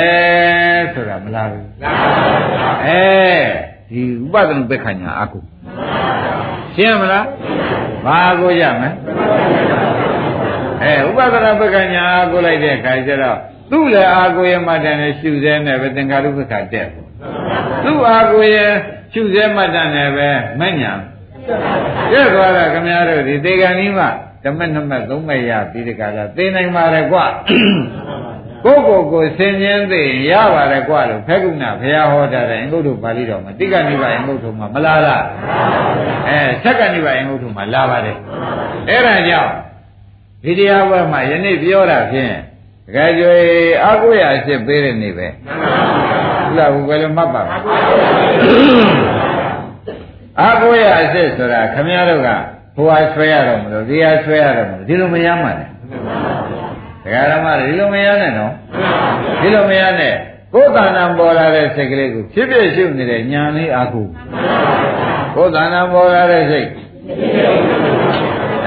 ဆိုတာမလားဘူးအဲဒီဥပဒနာပက္ခညာအကုရှင်းမလားဘာကိုရမလဲအဲဥပဒနာပက္ခညာအကုလိုက်တဲ့ခါကျတော့သူ့လည်းအာကိုရမှတန်နဲ့ရှုစဲနဲ့ပဲသင်္ကာရုပ္ပခတက်သူ့အာကိုရ ရှုစဲမှတ်တတ်တယ်ပဲမညာပြည့်သွားတာခင်ဗျားတို့ဒီသေကံကြီးမှဓမ္မနမသုံးမဲ့ရပြီးဒီကလာသိနိုင်ပါလေကွကိုကိုကိုဆင်ញင်းသိရပါတယ်ကွလို့ဖက်ကုဏဘုရားဟောတာတဲ့အင်္ဂုတ္တပါဠိတော်မှာတိက္ကနိဗ္ဗာန်အင်္ဂုတ္တမှာမလားလားအဲသက်ကနိဗ္ဗာန်အင်္ဂုတ္တမှာလာပါတယ်အဲ့ဒါကြောင့်ဒီတရားဘက်မှာယနေ့ပြောတာဖြင့်တကယ်ကြွေအကုရအစ်ပေးတဲ့နေ့ပဲ ဟုတ်လားဘယ်လိုမှတ်ပါ့မလဲအာကိုရအစ်စ်ဆိုတာခမည်းတော်ကဟိုဟာဆွဲရတော့မလို့ဒီဟာဆွဲရတော့မလို့ဒီလိုမရမှလည်းဒကာရမဒီလိုမရနဲ့နော်ဒီလိုမရနဲ့ကိုယ်တဏ္ဍာပေါ်လာတဲ့စိတ်ကလေးကိုဖြစ်ဖြစ်ရှုနေတဲ့ညာလေးအာကိုကိုယ်တဏ္ဍာပေါ်လာတဲ့စိတ်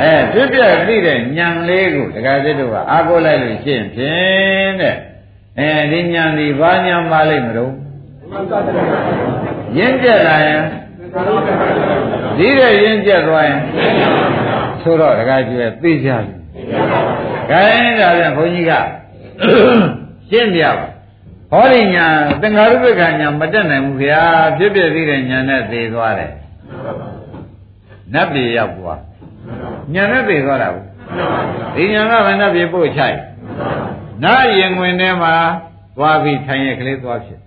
အဲဖြစ်ပြသိတဲ့ညံလေးကိုတခါစစ်တို့ကအာကိုလိုက်လို့ရှင်းဖြင့်တဲ့ အဲဒီညံဒီဘာညံပါလိမ့်မလို့ရင့်ကြလာရင်ဒီတဲ့ရင်ကျက်သွားရင်ဆိုတော့တခါကျွဲသိကြပြီခိုင်းဒါပြန်ဘုန်းကြီးကရှင်းပြပါဟောဒီညာသင်္ဃာရုပ္ပကညာမတက်နိုင်ဘူးခင်ဗျာဖြစ်ဖြစ်သေးတဲ့ညာနဲ့သေသွားတယ်နတ်ပြည်ရောက်သွားညာနဲ့သေသွားတာဘူးဒီညာကဘယ်နတ်ပြည်ပို့ချိုက် နာရင်ဝင်ထဲမှာသွားပြီးထိုင်ရကလေးသွားဖြစ်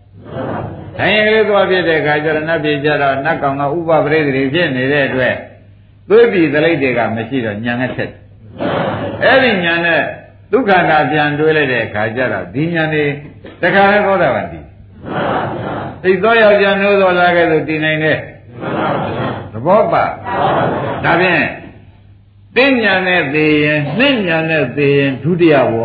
ထိုင်ရကလေးသွားဖြစ်တဲ့အခါကျတော့နတ်ပြည်ကြတော့နတ်ကောင်ကဥပပရိသေတွေဖြစ်နေတဲ့အတွက်သွေးပြည်သလိတ်တွေကမရှိတော့ညာနဲ့ဆက်အဲ့ဒီညာနဲ့ဒုက္ခနာပြန်တွေးလိုက်တဲ့အခါကျတော့ဒီညာနေတခါလဲသောတာပန်တည်သိသောယောက်ျားမျိုးသောလာခဲ့လို့တည်နိုင်တဲ့သဘောပါဒါဖြင့်သိညာနဲ့သိရင်နှင့်ညာနဲ့သိရင်ဒုတိယဘဝ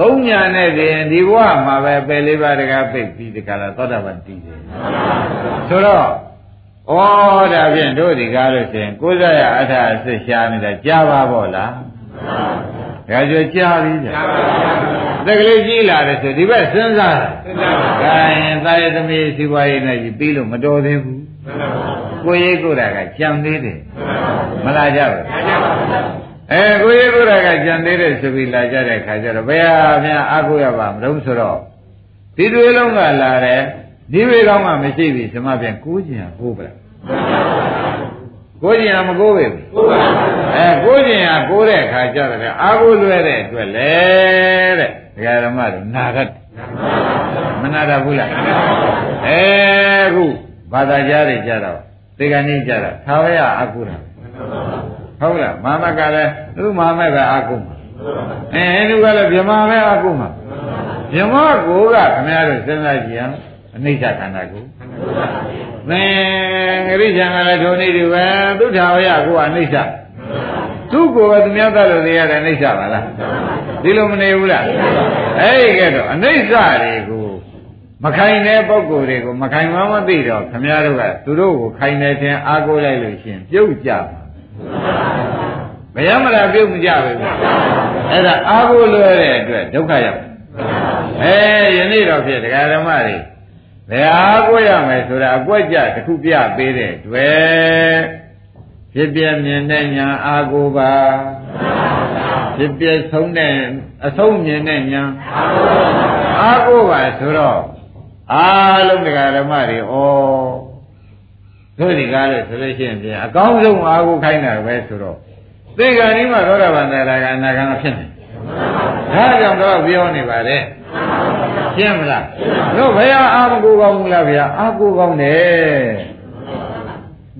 သုံးညာနဲ့သိရင်ဒီဘဝမှာပဲပယ်လေးပါးတကားပိတ်ပြီးဒီကလာသောတာပန်တည်တယ်ဆိုတော့ဩဒါဖြင့်တို့ဒီကားလို့ရှိရင်ကိုးစားရအထာအစစ်ရှားနေတာကြားပါပေါ့လားဒါကြွကြားပြီကြာတကလေးကြီးလာတယ်ဆိုဒီဘက်စဉ်းစားတာစဉ်းစားပါဒါရင်သာယသမီးစီပွားရေးနဲ့ကြီးပြီးလို့မတော်သေးဘူးကိုရေးကိုတာကကြံသေးတယ်မလာကြဘူး အဲကိုရေးကိုတာကကြံသေးတယ်ဆိုပြီးလာကြတဲ့ခါကျတော့ဘယ်ဟာများအားကိုးရပါမလို့ဆိုတော့ဒီတွေလုံးကလာတယ်ဒီတွေကောင်းမှမရှိပြီဓမ္မပြန်ကိုးကျင်ကိုးပလားကိုးကျင်မကိုးပဲဘူးကိုးပါအဲကိုးကျင်ကကိုးတဲ့အခါကျတော့အာကိုလွဲတဲ့အတွက်လေတဲ့ဒကာဓမ္မတို့နာရတ်မနာရဘူးလားအဲခုဘာသာကြားတွေကြတော့သေကနေ့ကြတာသာဝရအာကုတာ ဟုတ်လားမာမကလည်းသူမာမကအာကုမှာအဲဟိန္ဒူကလည်းဗြဟ္မာပဲအာကုမှာဗြဟ္မာကိုကခင်ဗျားတို့စဉ်းစားကြည့်အောင်အနိစ္စခန္ဓာကိုသင်ဂရိချံကလည်းဒုနေတူပဲသူထာဝရကိုကအနိစ္စသူ့ကိုယ်ပဲသူများသတ်လို့သိရတဲ့အနိစ္စပါလားဒီလိုမနေဘူးလားအဲ့ဒီကဲတော့အနိစ္စတွေကိုမခိုင်တဲ့ပုံကိုယ်တွေကိုမခိုင်မှမသိတော့ခမည်းတော်ကသူတို့ကိုခိုင်နေခြင်းအားကိုးလိုက်လို့ရှင်ပြုတ်ကြမှာ မရမလားပြုတ်မကြဘူးအဲ့ဒါအားကိုးလွယ်တဲ့အတွက်ဒုက္ခရောက်အဲယနေ့တော့ဖြစ်ဒကာဓမ္မတွေဘယ်အားကိုးရမယ်ဆိုတာအကွက်ကြတစ်ခုပြပေးတဲ့တွေ့ဖြစ်ပြမြင်တဲ့ညာအားကိုးပါဖြစ်ပြဆုံးတဲ့အဆုံးမြင်တဲ့ညာအားကိုးပါဆိုတော့အားလုံးတရားဓမ္မတွေဩ တို့ဒီကားလို့ဆိုလို့ရှိရင်ပြန်အကောင်းဆုံးအားကိုးခိုင်းတာပဲဆိုတော့သေကံဒီမှာသောတာပန်တရားကအနာဂံဖြစ်နေဒါကြောင့်တော့ပြောနေပါတယ်ရှင်းမလားတို့ဘယ်အာမကိုကောင်းဘူးလားဗျာအာကိုကောင်းတယ်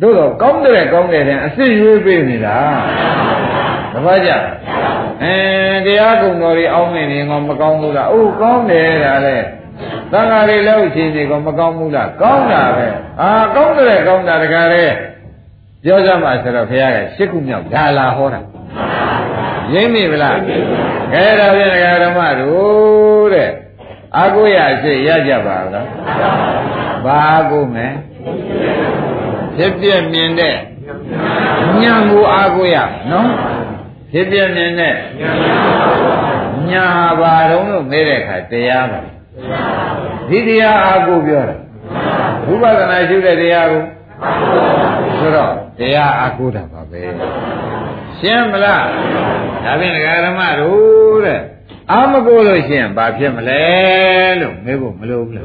တို့တော့ကောင်းတယ်ကောင်းတယ်တဲ့အစ်ရွေးပေးနေတာတပတ်ကြအဲတရားကုံတော်တွေအောင်းနေနေငေါမကောင်းဘူးလားအိုးကောင်းတယ်ဒါလည်း သံဃာတွေလည်းအချင်းတွေကမကောင်းဘူးလားကောင်းတာပဲအာကောင်းတယ်ကောင်းတာတခါလေပြောကြမှာဆိုတော့ဘုရားကရှစ်ခုမြောက်ဒါလာဟောတာရင်းမိဗလားခဲဒါဖြင့်ဒကာဓမ္မတို့တဲ့အာကိုရရှိရကြပါလားဘာအာကိုမယ်ဖြစ်ပြမြင်တဲ့ဉာဏ်ကိုအာကိုရနော်ဖြစ်ပြမြင်တဲ့ညာဘာတုံးလို့မေးတဲ့အခါတရားပါ ဒီတရားအာကိုပြောတာဝိပဿနာရှုတဲ့တရားကိုဆိုတော့တရားအာကိုတာပါပဲရှင်းမလားဒါဖြင့်ဒကာဓမ္မတို့တဲ့အာမကိုလို့ရှိရင်ဘာဖြစ်မလဲလို့မေးဖို့မလိုဘူးလား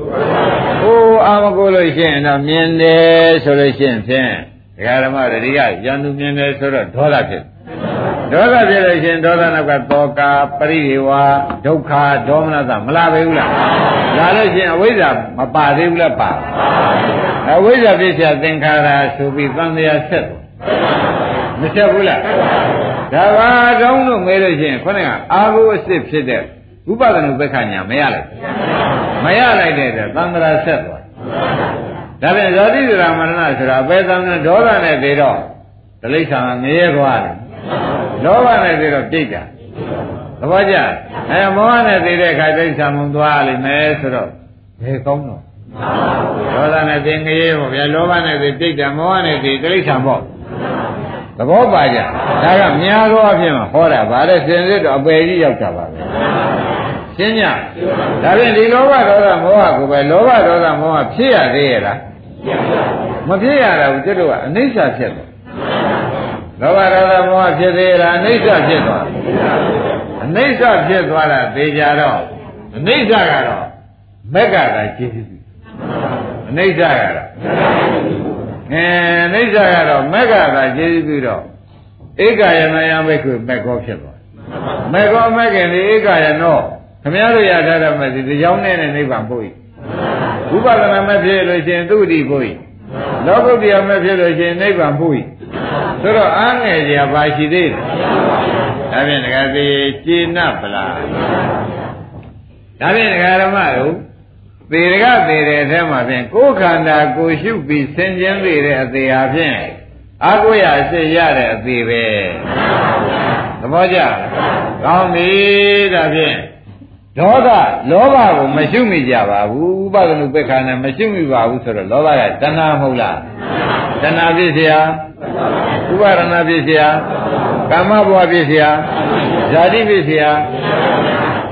ဟိုအာမကိုလို့ရှိရင်တော့မြင်တယ်ဆိုလို့ရှိရင်ဖြင့်ဒကာဓမ္မတွေဒီကရန်သူမြင်တယ်ဆိုတော့ဒေါသဖြစ် ဒေါသဖြစ်လို့ရှိရင်ဒေါသနောက်ကတောကာပရိဒေဝဒုက္ခဒေါမနသမလာပဲဘူးလားလာလို့ရှိရင်အဝိဇ္ဇာမပါသေးဘူးလားပါအဝိဇ္ဇာဖြစ်сяသင်္ခါရဆိုပြီးသံဃာဆက်တယ်မဆက်ဘူးလားဒါပါတောင်းလို့မဲလို့ရှိရင်ခေါင်းကအာဟုအစ်စ်ဖြစ်တဲ့ဥပဒနာဘက္ခညာမရလိုက်မရလိုက်တဲ့သံဃာဆက်သွားဒါပြန်ဇောတိဒရာမရဏဆိုတာဘယ်သံဃာဒေါသနဲ့သေးတော့ဒလိษံငရဲသွားတယ် လောဘနဲ့သေးတော့ပြိတ်တာသဘောကျအဲမောဟနဲ့သေးတဲ့အခါဒိဋ္ဌာမုံသွားလိမ့်မယ်ဆိုတော့ဘယ်ကောင်းတော့ဒေါသနဲ့သေးငရဲပေါ့ဗျာလောဘနဲ့သေးပြိတ်တာမောဟနဲ့သေးဒိဋ္ဌာပေါ့သဘောပါကြဒါကများသောအဖြစ်မှာဟောတာဗါတဲ့စင်စစ်တော့အပယ်ကြီးရောက်တာပါပဲရှင်းညဒါဖြင့်ဒီလောဘဒေါသမောဟကိုပဲလောဘဒေါသမောဟဖြစ်ရသေးရဲ့လားမဖြစ်ရတာဘူးကျွတ်တို့ကအနိစ္စဖြစ်တယ် လောဘဒေါသမောဟဖြစ်သေးလားအနိစ္စဖြစ်သွားအနိစ္စဖြစ်သွားတာသေချာတော့အနိစ္စကတော့မက်ကတာကျေးဇူးအနိစ္စကတော့အဲအနိစ္စကတော့မက်ကတာကျေးဇူးပြီးတော့ဧကယနယဘိက္ခုမက်ကောဖြစ်သွားမက်ကောမက်ကင်ဒီဧကယနောခမည်းတော်ရထားတဲ့မစီဒီကြောင်းနဲ့နိဗ္ဗာန်ပို့၏ဥပဒနာမဖြစ်လို့ရှင်သူတိပို့၏လောကုတ္တရာမဖြစ်လို့ရှင်နိဗ္ဗာန်ပို့၏ ဆိုတော့အားငယ်ကြပါရှိသေးတယ်ဒါဖြင့်တကယ်သေးကျေနပ်ပလားဒါဖြင့်ဒကာရမတို့သေရကသေတဲ့အထဲမှာဖြင့်ကိုယ်ခန္ဓာကိုရှုပြီးဆင်ခြင်သေးတဲ့အသေးဟာဖြင့်အာကိုရအစစ်ရတဲ့အသေးပဲသဘောကျကောင်းပြီဒါဖြင့် ဒေါသလောဘကိုမရှုမိကြပါဘူးဥပဒနုပ္ပခါနဲ့မရှုမိပါဘူးဆိုတော့လောဘကတဏှာမဟုတ်လားတဏှာဖြစ်เสียဥပါဒနာဖြစ်เสียကာမဘဝဖြစ်เสียဇာတိဖြစ်เสีย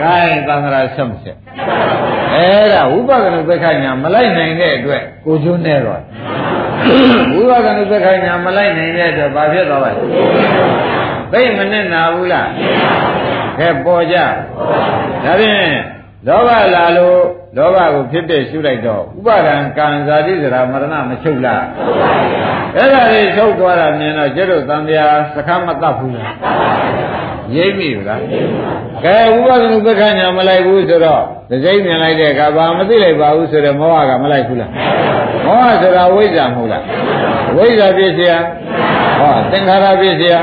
ခိုင်းသံဃာဆက်မဆက်အဲ့ဒါဝိပဿနာပက္ခညာမလိုက်နိုင်တဲ့အတွက်ကိုကျွန်းနေတော့ဝိပဿနာပက္ခညာမလိုက်နိုင်တဲ့အတွက်ဘာဖြစ်သွားပါလဲသိမနဲ့နာဘူးလား ခက်ပေါ်ကြဒါဖြင့်လောဘလာလို့လောဘကိုဖြစ်ဖြစ်ရှုလိုက်တော့ဥပါဒံကံဇာတိစရာမရဏမချုပ်လားအဲ့ဒါလေးချုပ်သွားတာမြင်တော့ကျတော့သံဃာစကားမတတ်ဘူးလားရိပ်မိဘူးလားကဲဥပါဒနုပ္ပခဏမလိုက်ဘူးဆိုတော့ဒစိမ့်မြင်လိုက်တဲ့ကဘာမသိလိုက်ပါဘူးဆိုတော့မောဟကမလိုက်ဘူးလားမောဟဆိုတာဝိဇ္ဇာမဟုတ်လားဝိဇ္ဇာပြည့်စရာဟောသင်္ခါရပြည့်စရာ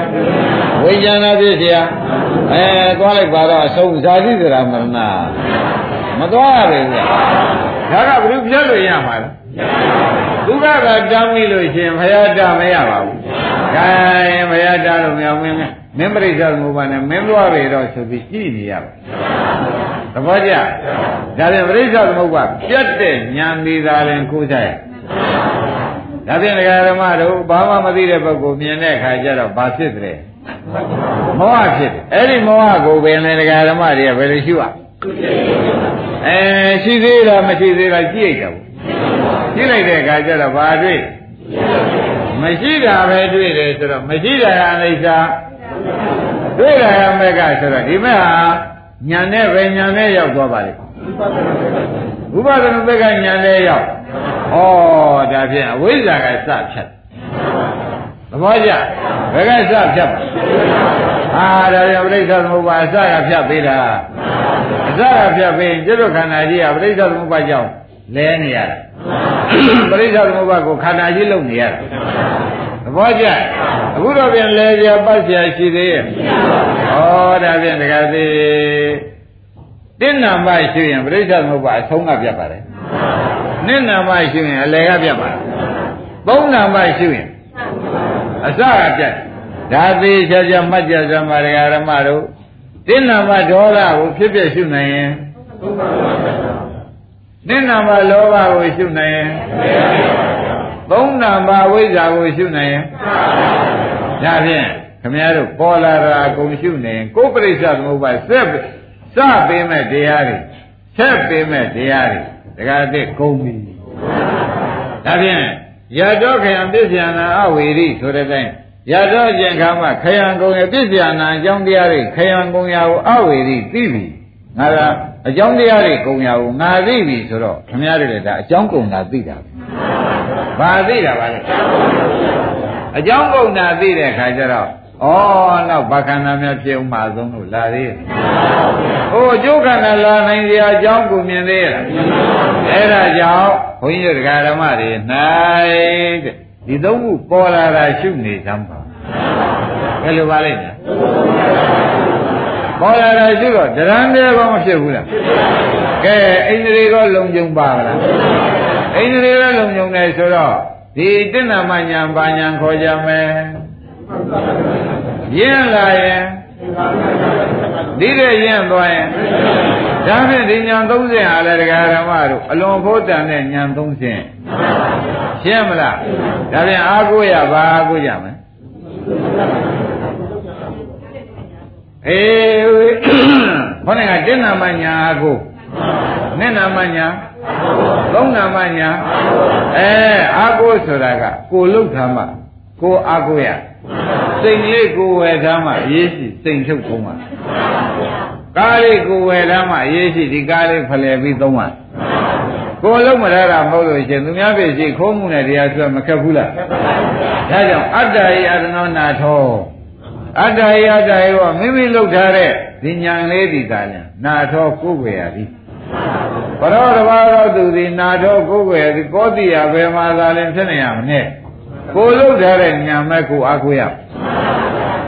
ဝိညာဏဖြစ်เสียအဲသွားလိုက်ပါတော့အဆုံးဇာတိဆိုတာမရဏမသွားရဘူးလားဒါကဘယ်လိုပြတ်လို့ရမှာလဲဒုက္ခကတမ်းမိလို့ရှင်ဘုရားတမရပါဘူး။ခိုင်းဘုရားတလို့မြောင်မင်းမင်းပရိစ္ဆေသမုပ္ပါနဲ့မင်းသွားပြီတော့ဆိုပြီးကြည့်နေရပါသဘောကျဒါပြန်ပရိစ္ဆေသမုပ္ပါပြတ်တဲ့ဉာဏ်မိသာရင်ကိုးစားရ ဒါပြန်ဒကာဓမ္မတို့ဘာမှမသိတဲ့ပုဂ္ဂိုလ်မြင်တဲ့အခါကျတော့ဘာဖြစ်တယ်မောဟဖြစ်တယ်အဲ့ဒီမောဟကိုပင်လေဒကာဓမ္မတွေကဘယ်လိုရှိရအဲရှိသေးလားမရှိသေးလားကြည့်ရကြဘူးကြည့်လိုက်တဲ့အခါကျတော့ဘာတွေ့မရှိတာပဲတွေ့တယ်ဆိုတော့မရှိတာကအနိစ္စတွေ့တာကမက်ကဆိုတော့ဒီမဲ့ဟာညာနဲ့ပဲညာနဲ့ရောက်သွားပါလေဥပဒနာဘက်ကညာနဲ့ရောက် ဩဒါဖြင့်အဝိဇ္ဇာကစဖြတ်သဘောကျဘယ်ကစဖြတ်ဟာဒါဖြင့်ပြိဿသမုပ္ပါအစကဖြတ်ပေးတာအစကဖြတ်ပေးရင်ကျွတ်ခန္ဓာကြီးကပြိဿသမုပ္ပါကြောင့်လဲနေရတာပြိဿသမုပ္ပါကိုခန္ဓာကြီးလုံနေရတာသဘောကျအခုတော့ပြန်လဲပြပတ်ပြရှိသေးရဲ့ဩဒါဖြင့်တခါသေးတဏ္ဏမရှိရင်ပြိဿသမုပ္ပါအဆုံးကပြတ်ပါတယ် နိနာမရှိရင်အလယ်ကပြတ်ပါတယ်သုံးနာမရှိရင်အစကပြတ်ဒါသေးချာချာမှတ်ကြစမ်းပါဒကာရမတို့တင်းနာမဒေါသကိုဖြစ်ဖြစ်ရှုနိုင်ရင်နိနာမလောဘကိုရှုနိုင်ရင်သုံးနာမဝိဇ္ဇာကိုရှုနိုင်ရင်ဒါဖြင့်ခမည်းတော်ပေါ်လာတာအကုန်ရှုနေရင်ကိုယ်ပရိစ္ဆသမုပ္ပါဆက်စပေးမဲ့တရားတွေဆက်ပေးမဲ့တရားတွေ တခါတည်းကုန်ပြီဒါဖြင့်ရတောခယံပစ္စယနာအဝေရိဆိုတဲ့တိုင်းရတောကျင်ခါမှာခယံကုံရဲ့ပစ္စယနာအကြောင်းတရားတွေခယံကုံရာကိုအဝေရိသိပြီငါကအကြောင်းတရားတွေကုံရာကိုငါသိပြီဆိုတော့ခမည်းတော်လည်းဒါအကြောင်းကုံတာသိတာပဲဘာသိတာပါလဲအကြောင်းကုံတာသိတဲ့အခါကျတော့ ဩနောက်ဘာခန္ဓာများဖြစ်အောင်မဆုံးလို့လာသေးရဲ့ဟိုအကျိုးခန္ဓာလာနိုင်ကြအကြောင်းကိုမြင်သေးရဲ့အဲ့ဒါကြောင့်ဘုန်းကြီးတို့ဓမ္မတွေ၌တဲ့ဒီသုံးခုပေါ်လာတာရှုနေသမ်းပါဘယ်လိုပါလိမ့်မယ်ပေါ်လာတာရှုတော့ဒရန်တဲကောမဖြစ်ဘူးလားကဲအိန္ဒြေကောလုံခြုံပါလားအိန္ဒြေကောလုံခြုံတယ်ဆိုတော့ဒီတဏ္ဍမညာဘာညာခေါ်ကြမယ် ရင်းလာရင်ဒီတဲ့ရင်းသွားရင်ဒါဖြင့်ဒီညာ30ဟာလည်းတရားဓမ္မတို့အလွန်ဖို့တန်တဲ့ညာ30ရှင်းမလားဒါဖြင့်အားကိုးရပါအားကိုးကြမယ်အေးခေါင်းကတင်းနာမညာအားကိုးနှစ်နာမညာသုံးနာမညာအဲအာကိုဆိုတာကကိုလုတ်ထားမှကိုအာကိုရ စိတ်လေးကိုဝယ်ထားမှရေးရှိစိတ်ထုတ်ကုန်မှကားလေးကိုဝယ်ထားမှရေးရှိဒီကားလေးဖလှယ်ပြီးသုံးမှကိုလုံးမရတာမဟုတ်လို့ရှင်သူများပြည့်ရှိခိုးမှုနဲ့တရားဆွဲမခက်ဘူးလားဒါကြောင့်အတ္တယအရဏောနာထောအတ္တယအတ္တယောမိမိလုပ်ထားတဲ့ဒီညာလေးဒီသာညာနာထောကိုယ်ွယ်ရသည်ဘရောတဘာတော်သူသည်နာထောကိုယ်ွယ်သည်ကောတိယဘယ်မှာသာလင်ဖြစ်နေရမနဲ့ ကိုလုပ်ထားတဲ့ညာမဲ့ကိုအားကိုးရ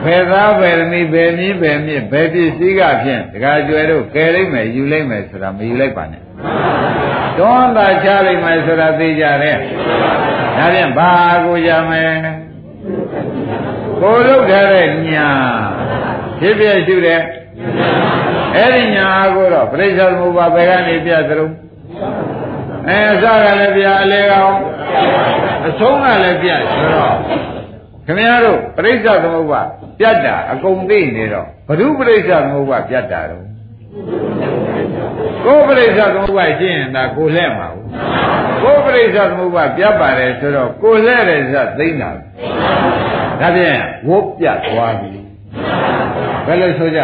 ဘယ်သားဘယ်သမီးဘယ်နည်းဘယ်မြစ်ဘယ်ပစ္စည်းကဖြင့်တခါကျွယ်တို့ကယ်လိုက်မယ်ယူလိုက်မယ်ဆိုတာမယူလိုက်ပါနဲ့တွန်းသာချလိုက်မယ်ဆိုတာသိကြတယ်ဒါဖြင့်ဘာကိုရမယ်ကိုလုပ်ထားတဲ့ညာဖြစ်ဖြစ်ရှုတဲ့အဲ့ဒီညာကိုတော့ပြိဿသမုပ္ပါဘယ်ကနေပြသရုံ အဲအစကလည်းပြအလေကောင်အဆုံးကလည်းပြဆိုတော့ခင်ဗျားတို့ပြိဿသမုပ္ပါပြတ်တာအကုန်သိနေတော့ဘုရုပြိဿသမုပ္ပါပြတ်တာတော့ကိုယ်ပြိဿသမုပ္ပါရှင်းရင်ဒါကိုလှဲ့မှာကိုယ်ပြိဿသမုပ္ပါပြတ်ပါတယ်ဆိုတော့ကိုလှဲ့တယ်ဆိုသိမ့်တာဒါဖြင့်ဝုတ်ပြတ်သွားပြီဘယ်လိုဆိုကြ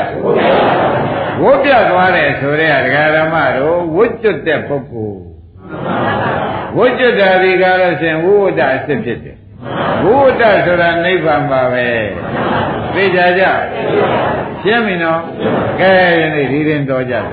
ဝုတ်ပြတ်သွားတယ်ဆိုတဲ့ဒကာဓမ္မတို့ဝုတ်ကျွတ်တဲ့ပုဂ္ဂိုလ် ဝုတ်ကျွတ်တာဒီကားလို့ရှင်ဝိဝတ္တအစ်စ်ဖြစ်တယ်ဝိဝတ္တဆိုတာနိဗ္ဗာန်ပါပဲသိကြကြရှင်းပြီနော်ကဲယနေ့ဒီရင်တော်ကြတယ်